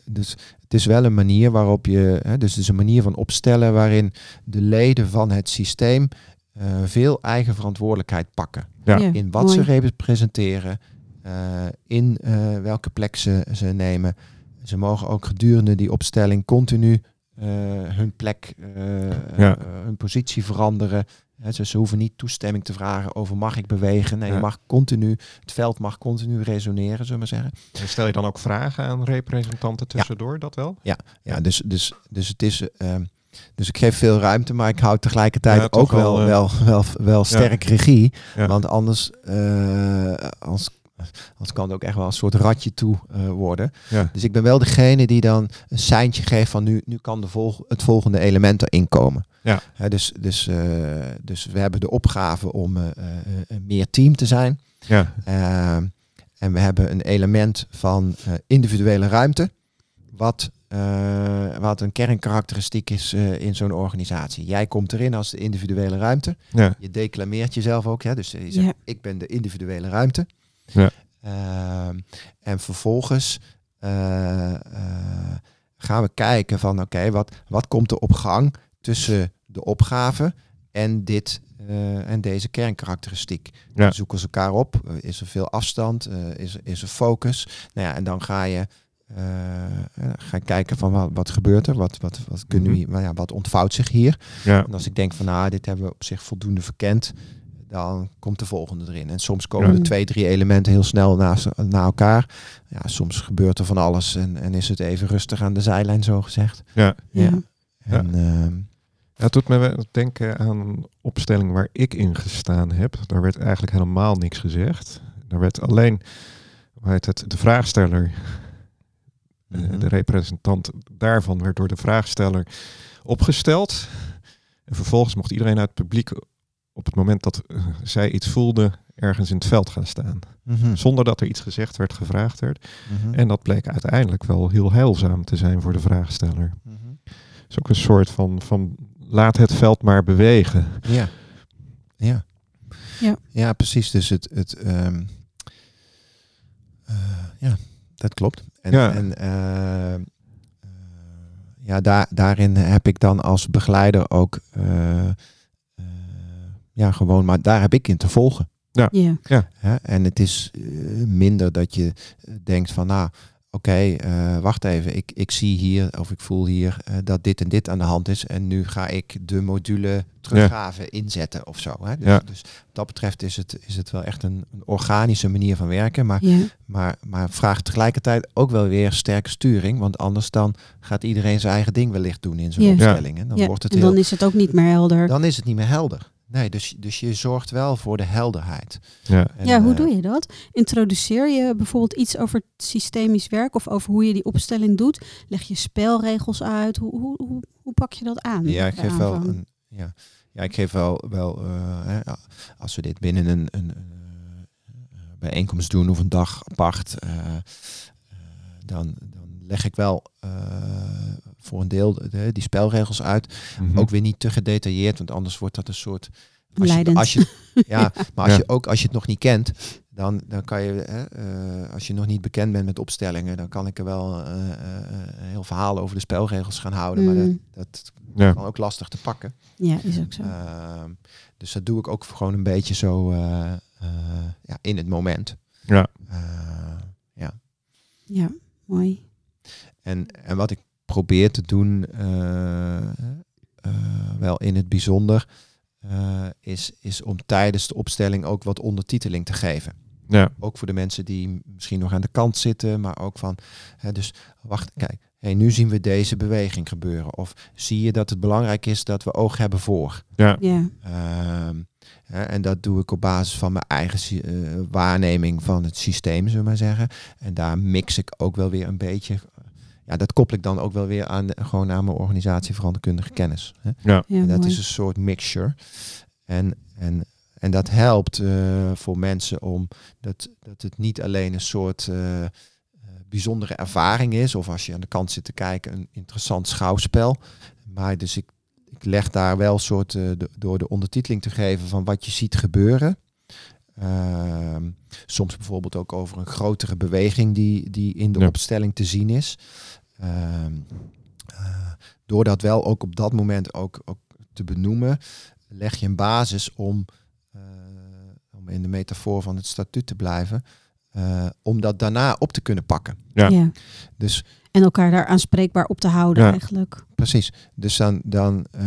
dus het is wel een manier waarop je, hè, dus het is een manier van opstellen waarin de leden van het systeem eh, veel eigen verantwoordelijkheid pakken. Ja. In wat mooi. ze representeren, eh, in eh, welke plek ze, ze nemen. Ze mogen ook gedurende die opstelling continu eh, hun plek, Ja. hun positie veranderen. Dus ze hoeven niet toestemming te vragen over mag ik bewegen. Nee, Ja. je mag continu, het veld mag continu resoneren, zullen we maar zeggen. En Stel je dan ook vragen aan representanten tussendoor, dat wel? Ja, dus, dus, dus het is. ehm, dus ik geef veel ruimte, maar ik hou tegelijkertijd Ja, ook wel, wel, wel, eh, wel, wel, sterk regie. Ja. Want anders, eh, als, anders kan het ook echt wel een soort ratje toe eh, worden. Ja. Dus ik ben wel degene die dan een seintje geeft van nu, nu kan de volg het volgende element erin komen. Ja. Hè, dus, dus, eh, dus we hebben de opgave om eh, meer team te zijn. Ja. Eh, en we hebben een element van eh, individuele ruimte, wat, eh, wat een kernkarakteristiek is eh, in zo'n organisatie. Jij komt erin als de individuele ruimte. Ja. Je declameert jezelf ook, hè? dus je zegt, Ja. ik ben de individuele ruimte. Ja. Ehm, en vervolgens eh, eh, gaan we kijken van, oké, wat, wat komt er op gang tussen de opgave en dit eh, en deze kernkarakteristiek. Ja. Zoeken ze elkaar op? Is er veel afstand? Eh, is, er- is er focus? Nou ja, en dan ga je gaan kijken van wat, wat gebeurt er? Wat, wat, wat, kunnen we, nou ja, wat ontvouwt zich hier? Ja. En als ik denk van nou, dit hebben we op zich voldoende verkend, dan komt de volgende erin. En soms komen Ja. er twee, drie elementen heel snel naast, na elkaar. Ja, soms gebeurt er van alles en, en is het even rustig aan de zijlijn, zo gezegd. Ja. Ja. En, ehm, Ja, het doet me wel denken aan een opstelling waar ik in gestaan heb. Daar werd eigenlijk helemaal niks gezegd. Daar werd alleen, hoe heet het, de vraagsteller, eh, Mhm. de representant daarvan werd door de vraagsteller opgesteld. En vervolgens mocht iedereen uit het publiek op het moment dat eh, zij iets voelde ergens in het veld gaan staan. mhm, Zonder dat er iets gezegd werd, gevraagd werd. mhm, En dat bleek uiteindelijk wel heel heilzaam te zijn voor de vraagsteller. mhm. Het is ook een soort van, van laat het veld maar bewegen. Ja. Ja. Ja. Ja, precies. Dus het, het ehm, eh, ja, dat klopt. En, Ja. en eh, ja, daar, daarin heb ik dan als begeleider ook ja, gewoon, maar daar heb ik in te volgen. Ja. Hè? En het is eh, minder dat je eh, denkt van, nou, oké, eh, wacht even, ik, ik zie hier of ik voel hier eh, dat dit en dit aan de hand is. En nu ga ik de module teruggraven inzetten of zo. Hè? Dus, Ja. dus wat dat betreft is het, is het wel echt een, een organische manier van werken. Maar, Ja. maar, maar vraagt tegelijkertijd ook wel weer sterke sturing. Want anders dan gaat iedereen zijn eigen ding wellicht doen in zo'n Ja. opstelling. En dan Ja, wordt het en heel dan is het ook niet meer helder. dan is het niet meer helder. Nee, dus, dus je zorgt wel voor de helderheid. Ja. En, ja, hoe eh, doe je dat? Introduceer je bijvoorbeeld iets over systemisch werk of over hoe je die opstelling doet? Leg je spelregels uit? Hoe, hoe, hoe, hoe pak je dat aan? Ja, ik geef wel een. Ja, ja ik geef wel. wel eh, hè, als we dit binnen een, een eh, bijeenkomst doen of een dag apart, dan leg ik wel eh, voor een deel de, die spelregels uit. Mhm. Ook weer niet te gedetailleerd, want anders wordt dat een soort. Als je, als je, ja, maar als Ja. je ook als je het nog niet kent, dan, dan kan je, hè, eh, als je nog niet bekend bent met opstellingen, dan kan ik er wel eh, eh, een heel verhaal over de spelregels gaan houden. Maar dat, Mm. dat Ja. kan ook lastig te pakken. Ja, is ook zo. Ehm, dus dat doe ik ook gewoon een beetje zo eh, eh, ja, in het moment. Ja. Eh, ja. ja, mooi. En, en wat ik probeer te doen, eh, eh, wel in het bijzonder, eh, is, is om tijdens de opstelling ook wat ondertiteling te geven. Ja. Ook voor de mensen die misschien nog aan de kant zitten, maar ook van, hè, dus wacht, kijk, hey, nu zien we deze beweging gebeuren. Of zie je dat het belangrijk is dat we oog hebben voor. Ja. Ja, Ehm, hè, en dat doe ik op basis van mijn eigen eh, waarneming van het systeem, zullen we maar zeggen. En daar mix ik ook wel weer een beetje. Ja, dat koppel ik dan ook wel weer aan, de- gewoon aan mijn organisatie veranderkundige kennis. Hè. ja En dat mooi. is een soort mixture. En, en, en dat helpt eh, voor mensen om dat, dat het niet alleen een soort eh, eh, bijzondere ervaring is, of als je aan de kant zit te kijken, een interessant schouwspel. Maar dus ik, ik leg daar wel een soort, eh, de- door de ondertiteling te geven van wat je ziet gebeuren. Ehm, soms bijvoorbeeld ook over een grotere beweging die, die in de Ja. opstelling te zien is. Ehm, eh, door dat wel ook op dat moment ook, ook te benoemen, leg je een basis om, eh, om in de metafoor van het statuut te blijven, eh, om dat daarna op te kunnen pakken. Ja. Ja. Dus En elkaar daar aanspreekbaar op te houden Ja. eigenlijk. precies. Dus dan, dan eh,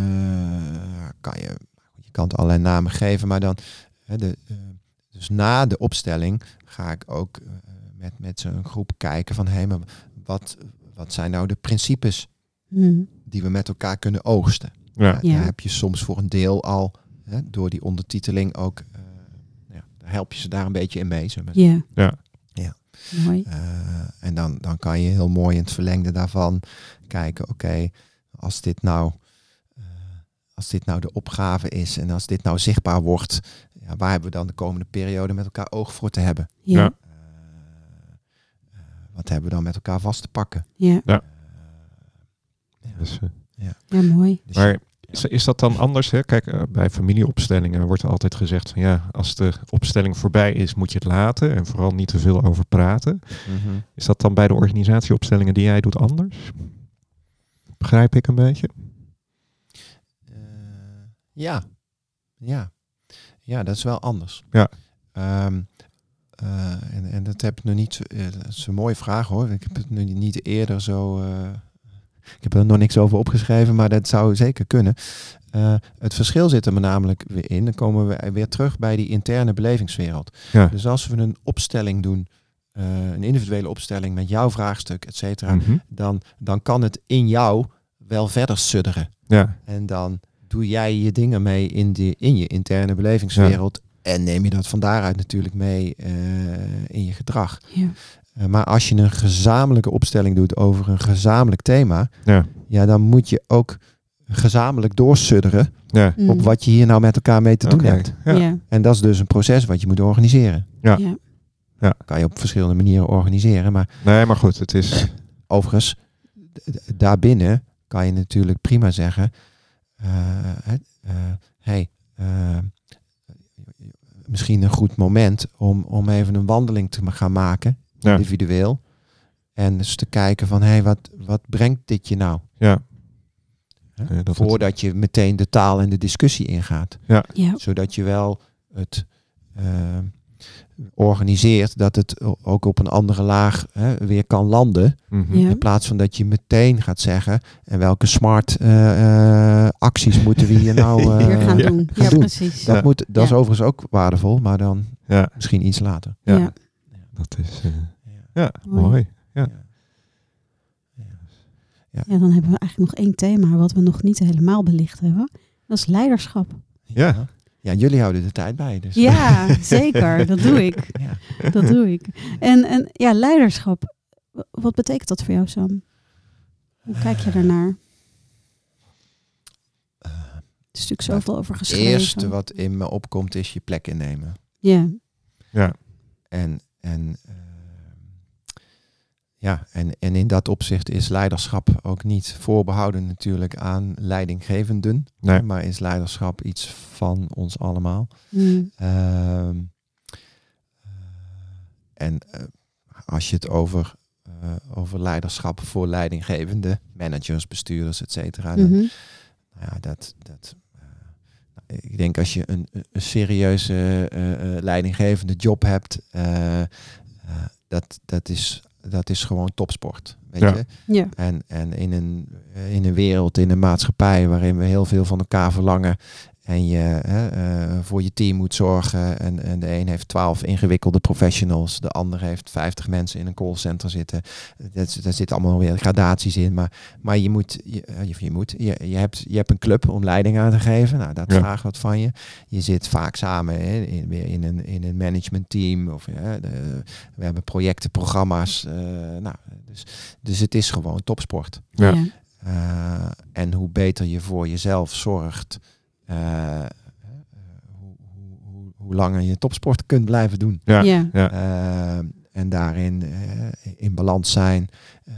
kan je, je kan het allerlei namen geven, maar dan, hè, de, eh, dus na de opstelling ga ik ook eh, met, met zo'n groep kijken van, hé, maar wat, wat zijn nou de principes Hm. die we met elkaar kunnen oogsten? Ja. Daar heb je soms voor een deel al hè, door die ondertiteling ook. eh, ja, daar help je ze daar een beetje in mee. we Ja. Ja. Ja. Mooi. Eh, en dan, dan kan je heel mooi in het verlengde daarvan kijken. Oké, als dit nou. eh, als dit nou de opgave is en als dit nou zichtbaar wordt, ja, waar hebben we dan de komende periode met elkaar oog voor te hebben? Ja. Ja. Eh, eh, wat hebben we dan met elkaar vast te pakken? Ja. Ja. Eh, ja, Dus, eh, ja, mooi. dus maar is, is dat dan anders? Hè? Kijk, bij familieopstellingen wordt er altijd gezegd van ja, als de opstelling voorbij is, moet je het laten en vooral niet te veel over praten. Mhm. Is dat dan bij de organisatieopstellingen die jij doet anders? Begrijp ik een beetje? Eh, ja. Ja. Ja, dat is wel anders. Ja. Ehm, eh, en, en dat heb ik nog niet. eh, dat is een mooie vraag hoor. Ik heb het nu niet eerder zo. eh, ik heb er nog niks over opgeschreven, maar dat zou zeker kunnen. Het verschil zit er me namelijk weer in. Dan komen we weer terug bij die interne belevingswereld. Ja. Dus als we een opstelling doen, een individuele opstelling met jouw vraagstuk, et cetera, Mhm. dan, dan kan het in jou wel verder sudderen. Ja, En dan doe jij je dingen mee in, die, in je interne belevingswereld. En neem je dat van daaruit natuurlijk mee eh, in je gedrag. Ja. Eh, maar als je een gezamenlijke opstelling doet over een gezamenlijk thema, ja, ja, dan moet je ook gezamenlijk doorsudderen ja. Hm. op wat je hier nou met elkaar mee te doen hebt. Ja. Ja. En dat is dus een proces wat je moet organiseren. Ja. Ja. Kan je op verschillende manieren organiseren. Maar Nee, maar goed, het is. Overigens, daarbinnen kan je natuurlijk prima zeggen: hey, eh, misschien een goed moment om, om even een wandeling te gaan maken, Ja, individueel. En eens te kijken van, hey, wat, wat brengt dit je nou? ja, Hè? Eh, dat het- Voordat je meteen de taal en de discussie ingaat. Ja. Zodat je wel het eh, organiseert dat het ook op een andere laag hè, weer kan landen. Mhm. Ja. In plaats van dat je meteen gaat zeggen en welke smart eh, eh, acties moeten we hier nou eh, Weer gaan ja, doen. gaan ja, doen. precies. Dat, Ja. moet, dat is overigens ook waardevol, maar dan Ja, misschien iets later. ja. Ja. dat is... eh, Ja. ja, Mooi. mooi. Ja. Ja, dan hebben we eigenlijk nog één thema wat we nog niet helemaal belicht hebben. Dat is leiderschap. Ja. Ja, jullie houden de tijd bij. Dus. Ja, zeker. Dat doe ik. Ja. Dat doe ik. En, en ja, leiderschap. Wat betekent dat voor jou, Sam? Hoe kijk je daarnaar? Eh, Er is natuurlijk Nou, zoveel over Het geschreven. eerste wat in me opkomt is je plek innemen. Ja, Ja. En, en, eh, ja, en, en in dat opzicht is leiderschap ook niet voorbehouden natuurlijk aan leidinggevenden. Nee. Maar is leiderschap iets van ons allemaal. Mm. Ehm, eh, en eh, als je het over, eh, over leiderschap voor leidinggevende, managers, bestuurders, et cetera. dan- nou ja, dat, dat, eh, nou, ik denk als je een, een serieuze eh, eh, leidinggevende job hebt, eh, eh, dat, dat, is, dat is gewoon topsport. Weet Ja. je? Ja, En, en in, een, eh, in een wereld, in een maatschappij waarin we heel veel van elkaar verlangen. En je hè, eh, voor je team moet zorgen. En, en de een heeft twaalf ingewikkelde professionals. De ander heeft 50 mensen in een callcenter zitten. Dat, daar zitten allemaal weer gradaties in. Maar, maar je moet, je, eh, je, je moet je, je, hebt, je hebt een club om leiding aan te geven. Nou, dat Ja. vraagt wat van je. Je zit vaak samen hè, in, weer in, een, in een managementteam. Of, ja, de, we hebben projecten, programma's. eh, nou, dus, dus het is gewoon topsport. Ja. ja. Eh, en hoe beter je voor jezelf zorgt, eh, eh, hoe, hoe, hoe, hoe langer je topsport kunt blijven doen. Ja. ja. Ja. Eh, en daarin eh, in balans zijn. eh,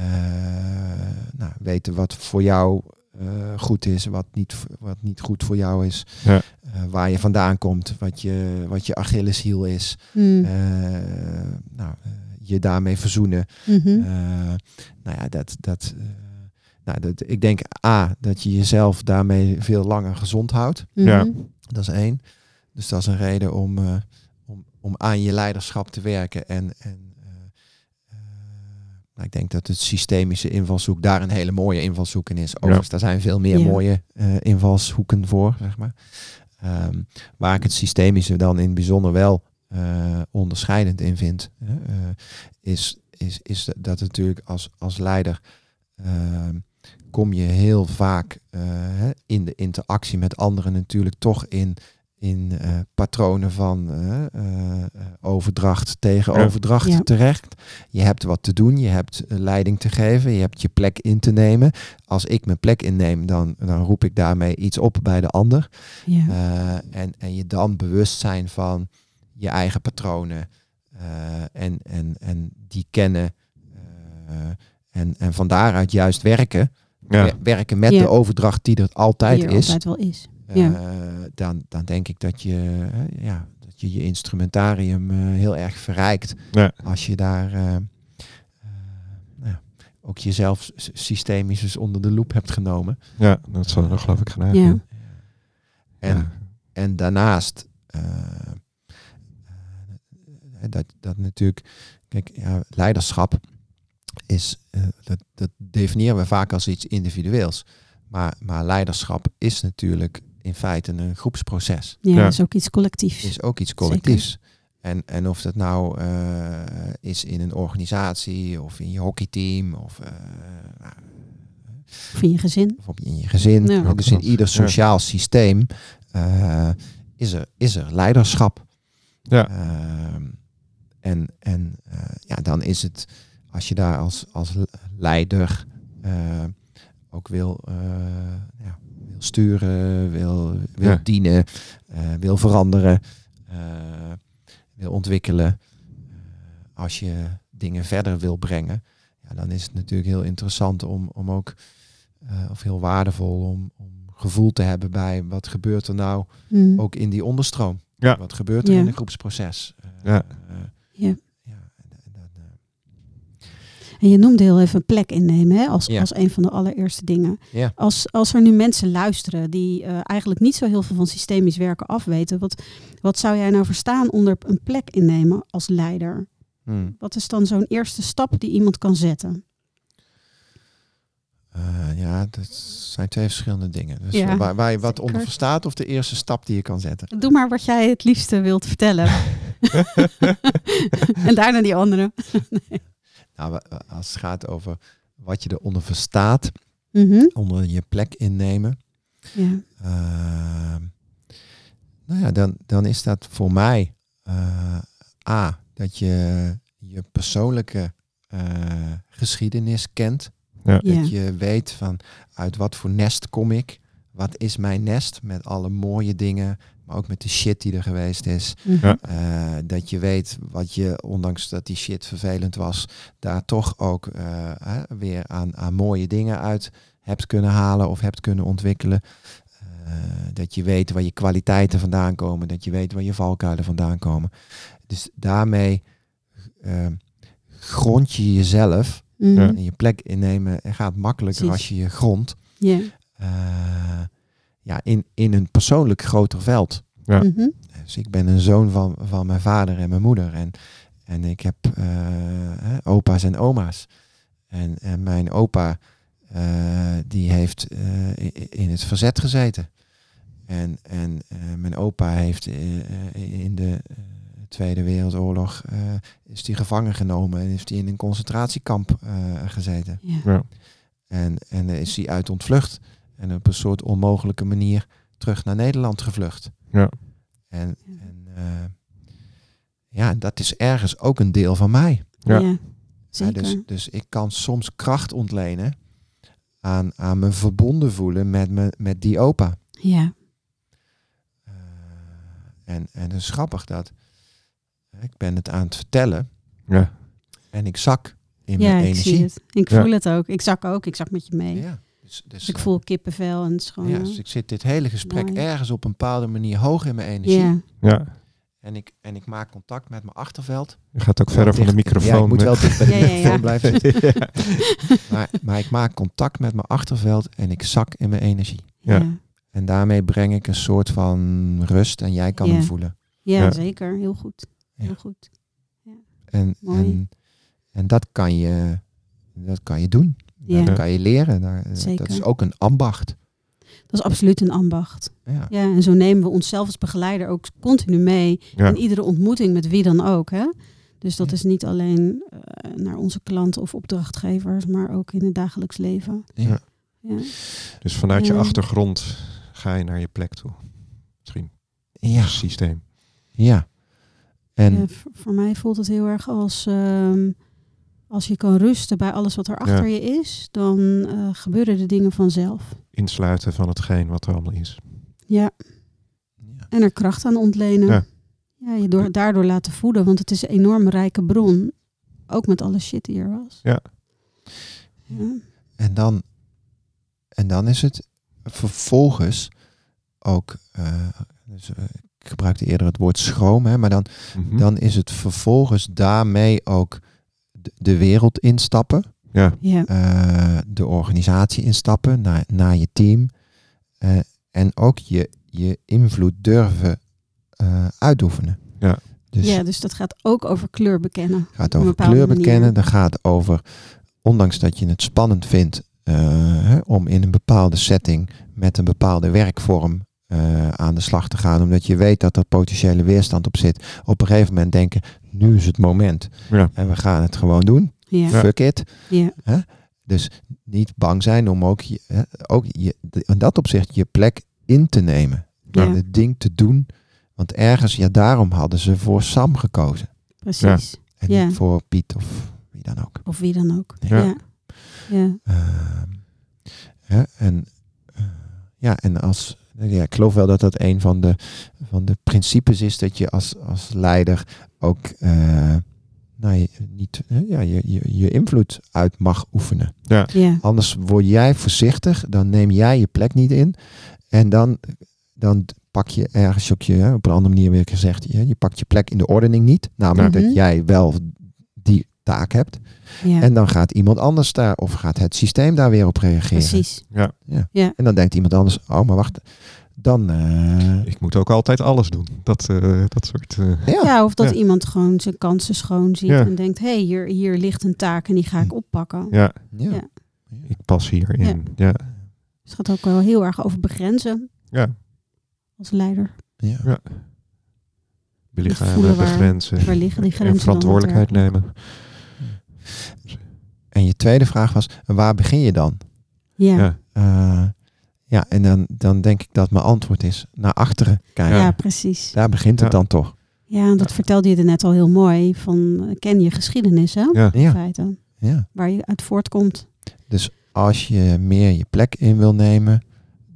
nou, weten wat voor jou eh, goed is, wat niet, wat niet goed voor jou is. Ja. Eh, waar je vandaan komt, wat je, wat je Achilleshiel is. Mm. Eh, nou, eh, je daarmee verzoenen. Mhm. Eh, nou ja, dat, dat, nou, dat, ik denk A, dat je jezelf daarmee veel langer gezond houdt. ja. Mhm. Dat is één. Dus dat is een reden om, eh, om, om aan je leiderschap te werken. En, en nou, ik denk dat het systemische invalshoek daar een hele mooie invalshoek in is. Overigens, daar zijn veel meer Ja. mooie eh, invalshoeken voor, zeg maar. Ehm, waar ik het systemische dan in het bijzonder wel eh, onderscheidend in vind, hè, eh, is, is, is dat natuurlijk als, als leider ehm, kom je heel vaak eh, hè, in de interactie met anderen natuurlijk toch in, in eh, patronen van eh, overdracht tegen overdracht Ja. terecht. Je hebt wat te doen, je hebt leiding te geven, je hebt je plek in te nemen. Als ik mijn plek inneem, dan, dan roep ik daarmee iets op bij de ander. ja. Eh, en, en je dan bewust zijn van je eigen patronen eh, en, en, en die kennen. eh, en, en van daaruit juist werken. Ja. Wer- Werken met Ja. de overdracht die er altijd Die er is. altijd wel is. Eh, Ja. dan, dan denk ik dat je, eh, ja, dat je je instrumentarium eh, heel erg verrijkt. Ja. Als je daar eh, eh, nou ja, ook jezelf systemisch eens onder de loep hebt genomen. ja, dat zal er geloof ik gedaan. Ja. Ja. En, Ja. en daarnaast, dat, dat natuurlijk, kijk, ja, leiderschap is, eh, dat, dat definiëren we vaak als iets individueels. Maar, maar leiderschap is natuurlijk in feite een groepsproces. Ja, is ook iets collectiefs. Is ook iets collectiefs. En, en of dat nou eh, is in een organisatie of in je hockeyteam of, eh, nou, Of in je gezin. of in je gezin. Ja. Dus in ieder ja. sociaal systeem eh, is, er, is er leiderschap. Ja. Ehm, en en eh, ja, dan is het, als je daar als, als leider eh, ook wil, eh, ja, wil sturen, wil, wil Ja. dienen, eh, wil veranderen, eh, wil ontwikkelen. eh, als je dingen verder wil brengen, ja, dan is het natuurlijk heel interessant om, om ook, eh, of heel waardevol om, om gevoel te hebben bij wat gebeurt er nou Mm. ook in die onderstroom. Ja. Wat gebeurt er Ja. in een groepsproces? Eh, Ja. eh, Ja. En- je noemde heel even een plek innemen hè, als, Ja. als een van de allereerste dingen. Ja. Als, als er nu mensen luisteren die eh, eigenlijk niet zo heel veel van systemisch werken afweten, wat, wat zou jij nou verstaan onder een plek innemen als leider? Hmm. Wat is dan zo'n eerste stap die iemand kan zetten? Eh, ja, dat zijn twee verschillende dingen. Dus Ja, eh, waar, waar je wat zeker. onder verstaat of de eerste stap die je kan zetten. Doe maar wat jij het liefste wilt vertellen. en daarna die andere. Nou, als het gaat over wat je eronder verstaat, Mhm. onder je plek innemen. ja. Ehm, nou ja, dan, dan is dat voor mij eh, A, dat je je persoonlijke eh, geschiedenis kent. Ja. Dat je weet van uit wat voor nest kom ik. Wat is mijn nest met alle mooie dingen, maar ook met de shit die er geweest is. Mhm. Ja. Eh, dat je weet wat je, ondanks dat die shit vervelend was, daar toch ook eh, hè, weer aan, aan mooie dingen uit hebt kunnen halen of hebt kunnen ontwikkelen. Eh, dat je weet waar je kwaliteiten vandaan komen, dat je weet waar je valkuilen vandaan komen. Dus daarmee eh, grond je jezelf Mhm. En je plek innemen en gaat makkelijker Precies. als je je grond Ja. eh, ja, in, in een persoonlijk groter veld. Ja. Mhm. Dus ik ben een zoon van, van mijn vader en mijn moeder. En, en ik heb eh, hè, opa's en oma's. En, en mijn opa, eh, die heeft eh, in het verzet gezeten. En, en eh, mijn opa heeft in de eh, Tweede Wereldoorlog eh, is die gevangen genomen en heeft hij in een concentratiekamp eh, gezeten. Ja. Ja. En, en is hij uit ontvlucht. En op een soort onmogelijke manier terug naar Nederland gevlucht. Ja. En, en eh, ja, dat is ergens ook een deel van mij. Ja. Ja. Ja, Zeker. dus, dus ik kan soms kracht ontlenen aan, aan me verbonden voelen met, me, met die opa. Ja. Eh, en, en het is grappig dat ik ben het aan het vertellen Ja. en ik zak in ja, mijn ik zie energie. het. Ik Ja. voel het ook. Ik zak ook. Ik zak met je mee. Ja, dus, ik eh, voel kippenvel en het is gewoon... ja, dus ik zit dit hele gesprek mooi. ergens op een bepaalde manier hoog in mijn energie. ja. ja. En, ik, en ik maak contact met mijn achterveld. Je gaat ook verder van de microfoon. Ja, ik moet wel dicht bij de Ja, ja, ja. microfoon blijven. Maar, maar ik maak contact met mijn achterveld en ik zak in mijn energie. Ja. En daarmee breng ik een soort van rust en jij kan Ja. hem voelen. Ja, Ja. zeker. Heel goed. Heel Ja. goed. En, Mooi. en, en dat, kan je, dat kan je doen. Ja. Dat kan je leren. Daar- Zeker. Dat is ook een ambacht. Dat is absoluut een ambacht. Ja. Ja, en zo nemen we onszelf als begeleider ook continu mee Ja. in iedere ontmoeting met wie dan ook. Hè? Dus dat Ja. is niet alleen eh, naar onze klanten of opdrachtgevers, maar ook in het dagelijks leven. Ja. Ja. Dus vanuit je Ja. achtergrond ga je naar je plek toe. Misschien. Ja. Systeem. ja. En voor mij voelt het heel erg als ehm, als je kan rusten bij alles wat er achter je is, dan eh, gebeuren de dingen vanzelf. Insluiten van hetgeen wat er allemaal is. Ja, ja. en er kracht aan ontlenen. Ja. Ja, je door, daardoor laten voeden, want het is een enorme rijke bron. Ook met alle shit die er was. Ja. Ja. En dan, en dan is het vervolgens ook, eh, dus, eh, ik gebruikte eerder het woord schroom, hè, maar dan, Mhm. dan is het vervolgens daarmee ook de, wereld instappen, Ja, Ja. eh, de organisatie instappen, naar, naar je team eh, en ook je, je invloed durven eh, uitoefenen. Ja. Dus ja, dus dat gaat ook over kleur bekennen. gaat over kleur bekennen. Dat gaat over, ondanks dat je het spannend vindt eh, hè, om in een bepaalde setting met een bepaalde werkvorm eh, aan de slag te gaan. Omdat je weet dat er potentiële weerstand op zit. Op een gegeven moment denken, nu is het moment. ja, En we gaan het gewoon doen. Ja. Fuck it. Ja. Dus niet bang zijn om ook, je, hè, ook je, in dat opzicht je plek in te nemen. Ja. En het ding te doen. Want ergens, ja, daarom hadden ze voor Sam gekozen. precies. En Ja. niet voor Piet of wie dan ook. Of wie dan ook. Ja. Ja. Ja. Ehm, hè, en, eh, ja, en als, ja, ik geloof wel dat dat een van de, van de principes is dat je als, als leider ook eh, nou, je, niet, hè, ja, je, je, je invloed uit mag oefenen. ja, Ja. Anders word jij voorzichtig, dan neem jij je plek niet in. En dan, dan pak je ergens ook je, hè, op een andere manier weer gezegd, je, je pakt je plek in de ordening niet. Namelijk Mhm. dat jij wel die taak hebt. Ja, En dan gaat iemand anders daar, of gaat het systeem daar weer op reageren. precies. En dan denkt iemand anders, oh maar wacht, dan... eh, Ik moet ook altijd alles doen. Dat, eh, dat soort... eh, ja. Ja, of dat Ja. iemand gewoon zijn kansen schoon ziet Ja. en denkt, hé, hey, hier, hier ligt een taak en die ga ik oppakken. ja, Ja. Ja. ik pas hierin. Ja. Ja. Dus het gaat ook wel heel erg over begrenzen ja. als leider. Ja. Ja. Waar- begrenzen. Waar liggen die En grenzen verantwoordelijkheid dan nemen. En je tweede vraag was, waar begin je dan? Ja. Ja. Ja. Eh, ja, en dan, dan denk ik dat mijn antwoord is naar achteren kijken. precies. Daar begint het Ja. dan toch. Ja, en dat vertelde je er net al heel mooi. Van ken je geschiedenis, hè? Ja. In Ja, feite. ja. Waar je uit voortkomt. Dus als je meer je plek in wil nemen,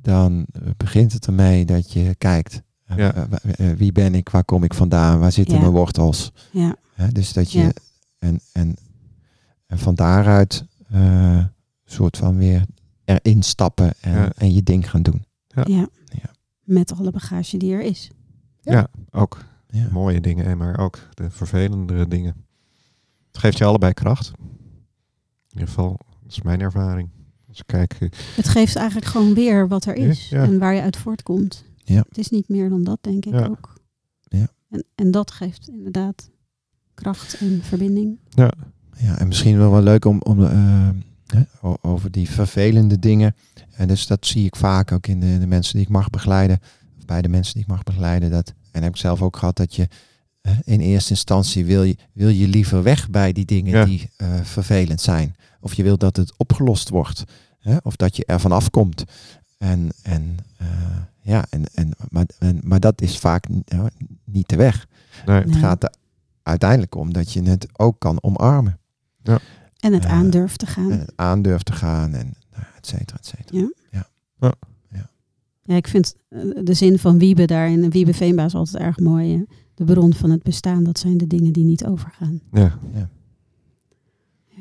dan begint het ermee dat je kijkt. eh, Ja. eh, wie ben ik? Waar kom ik vandaan? Waar zitten Ja. mijn wortels? Ja. Hè, dus dat je Ja. en, en, en van daaruit eh soort van weer erin stappen en, Ja. en je ding gaan doen. Ja. Ja. Ja. Met alle bagage die er is. Ja, ook Ja. mooie dingen, en maar ook de vervelendere dingen. Het geeft je allebei kracht. In ieder geval, dat is mijn ervaring. Als ik kijk, eh, Het geeft eigenlijk gewoon weer wat er Ja, is. ja. En waar je uit voortkomt. Ja. Het is niet meer dan dat, denk ik Ja. ook. Ja. En, en dat geeft inderdaad kracht en verbinding. Ja, en misschien wel wel leuk om, om eh, hè, over die vervelende dingen. En dus dat zie ik vaak ook in de, de mensen die ik mag begeleiden. Of bij de mensen die ik mag begeleiden. Dat, en heb ik zelf ook gehad dat je in eerste instantie wil je, wil je liever weg bij die dingen Ja. die eh, vervelend zijn. Of je wil dat het opgelost wordt. Hè? Of dat je er vanaf komt. En, en, eh, ja, en, en, maar, en, maar dat is vaak niet de weg. Nee. Het gaat er uiteindelijk om dat je het ook kan omarmen. En het Eh, aan durft te gaan. En het aan durft te gaan en nou, et cetera, et cetera. Ja, ik vind eh, de zin van Wiebe daarin, en Wiebe Veenbaas altijd erg mooi. hè. De bron van het bestaan, dat zijn de dingen die niet overgaan. ja, Ja.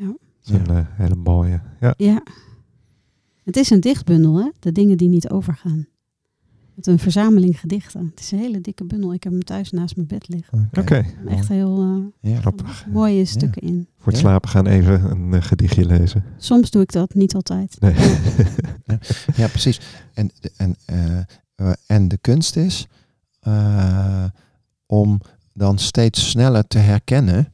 dat is een eh, hele mooie. Ja, ja. Het is een dichtbundel, hè? De dingen die niet overgaan. Met een verzameling gedichten. Het is een hele dikke bundel. Ik heb hem thuis naast mijn bed liggen. oké. Er zijn Echt heel eh, Ja. Grappig. mooie stukken in. Voor het Ja. slapen gaan even een eh, gedichtje lezen. Soms doe ik dat, niet altijd. Nee. ja, precies. En, en, eh, eh, en de kunst is eh, om dan steeds sneller te herkennen.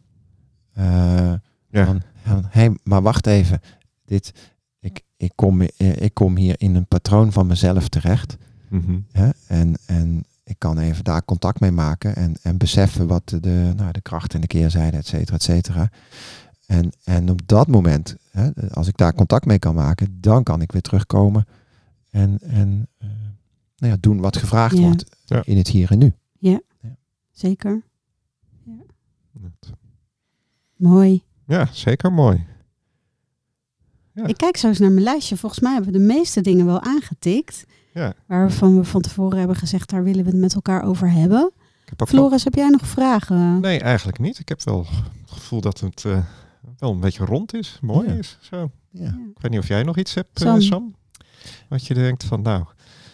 eh, ja. van, van, hé, maar wacht even. Dit, ik, ik, kom, ik kom hier in een patroon van mezelf terecht. Mhm. Hè? En, en ik kan even daar contact mee maken en, en beseffen wat de, de, nou, de kracht en de keerzijde, et cetera, et cetera. En, en op dat moment, hè, als ik daar contact mee kan maken, dan kan ik weer terugkomen en, en eh, nou ja, doen wat gevraagd Ja. wordt Ja. in het hier en nu. Zeker. Mooi. Ja, zeker mooi. Ja. Ik kijk zo eens naar mijn lijstje. Volgens mij hebben we de meeste dingen wel aangetikt. Ja. Waarvan we van tevoren hebben gezegd, daar willen we het met elkaar over hebben. Heb Floris, heb jij nog vragen? Nee, eigenlijk niet. Ik heb wel het gevoel dat het eh, wel een beetje rond is. Mooi Ja. is. Zo. Ja. Ik weet niet of jij nog iets hebt, eh, Sam. Sam. Wat je denkt van, nou,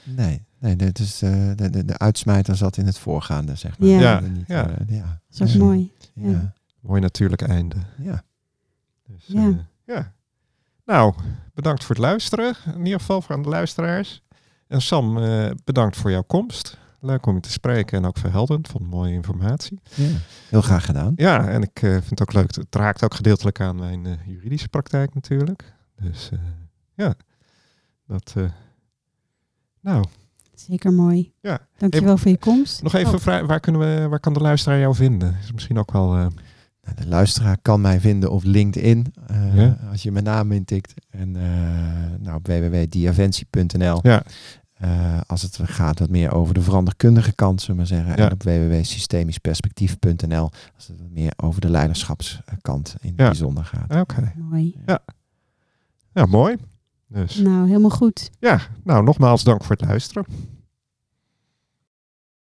Nee, nee dit is, eh, de, de, de uitsmijter zat in het voorgaande, zeg maar. Ja. Ja, Niet, ja. eh, ja. Dat is ook mooi. Ja. mooi natuurlijk einde. Ja. Dus, ja. Nou, bedankt voor het luisteren. In ieder geval voor aan de luisteraars. En Sam, eh, bedankt voor jouw komst. Leuk om je te spreken en ook verhelderend. Vond mooie informatie. Ja. Heel graag gedaan. Ja, en ik eh, vind het ook leuk. Het raakt ook gedeeltelijk aan mijn eh, juridische praktijk natuurlijk. Dus eh, ja, dat. eh, nou, Zeker mooi. Ja. Dankjewel voor je komst. nog even Oh, waar, kunnen we, waar kan de luisteraar jou vinden? Is misschien ook wel. eh, Nou, de luisteraar kan mij vinden op LinkedIn. eh, Ja. Als je mijn naam intikt. En eh, nou, op www.diaventie.nl. ja, Eh, als het gaat wat meer over de veranderkundige kant, zullen we maar zeggen. Ja. En op www.systemischperspectief.nl. Als het wat meer over de leiderschapskant in het Ja. bijzonder gaat. oké. mooi. Ja, mooi. Dus Nou, helemaal goed. ja, nou nogmaals dank voor het luisteren.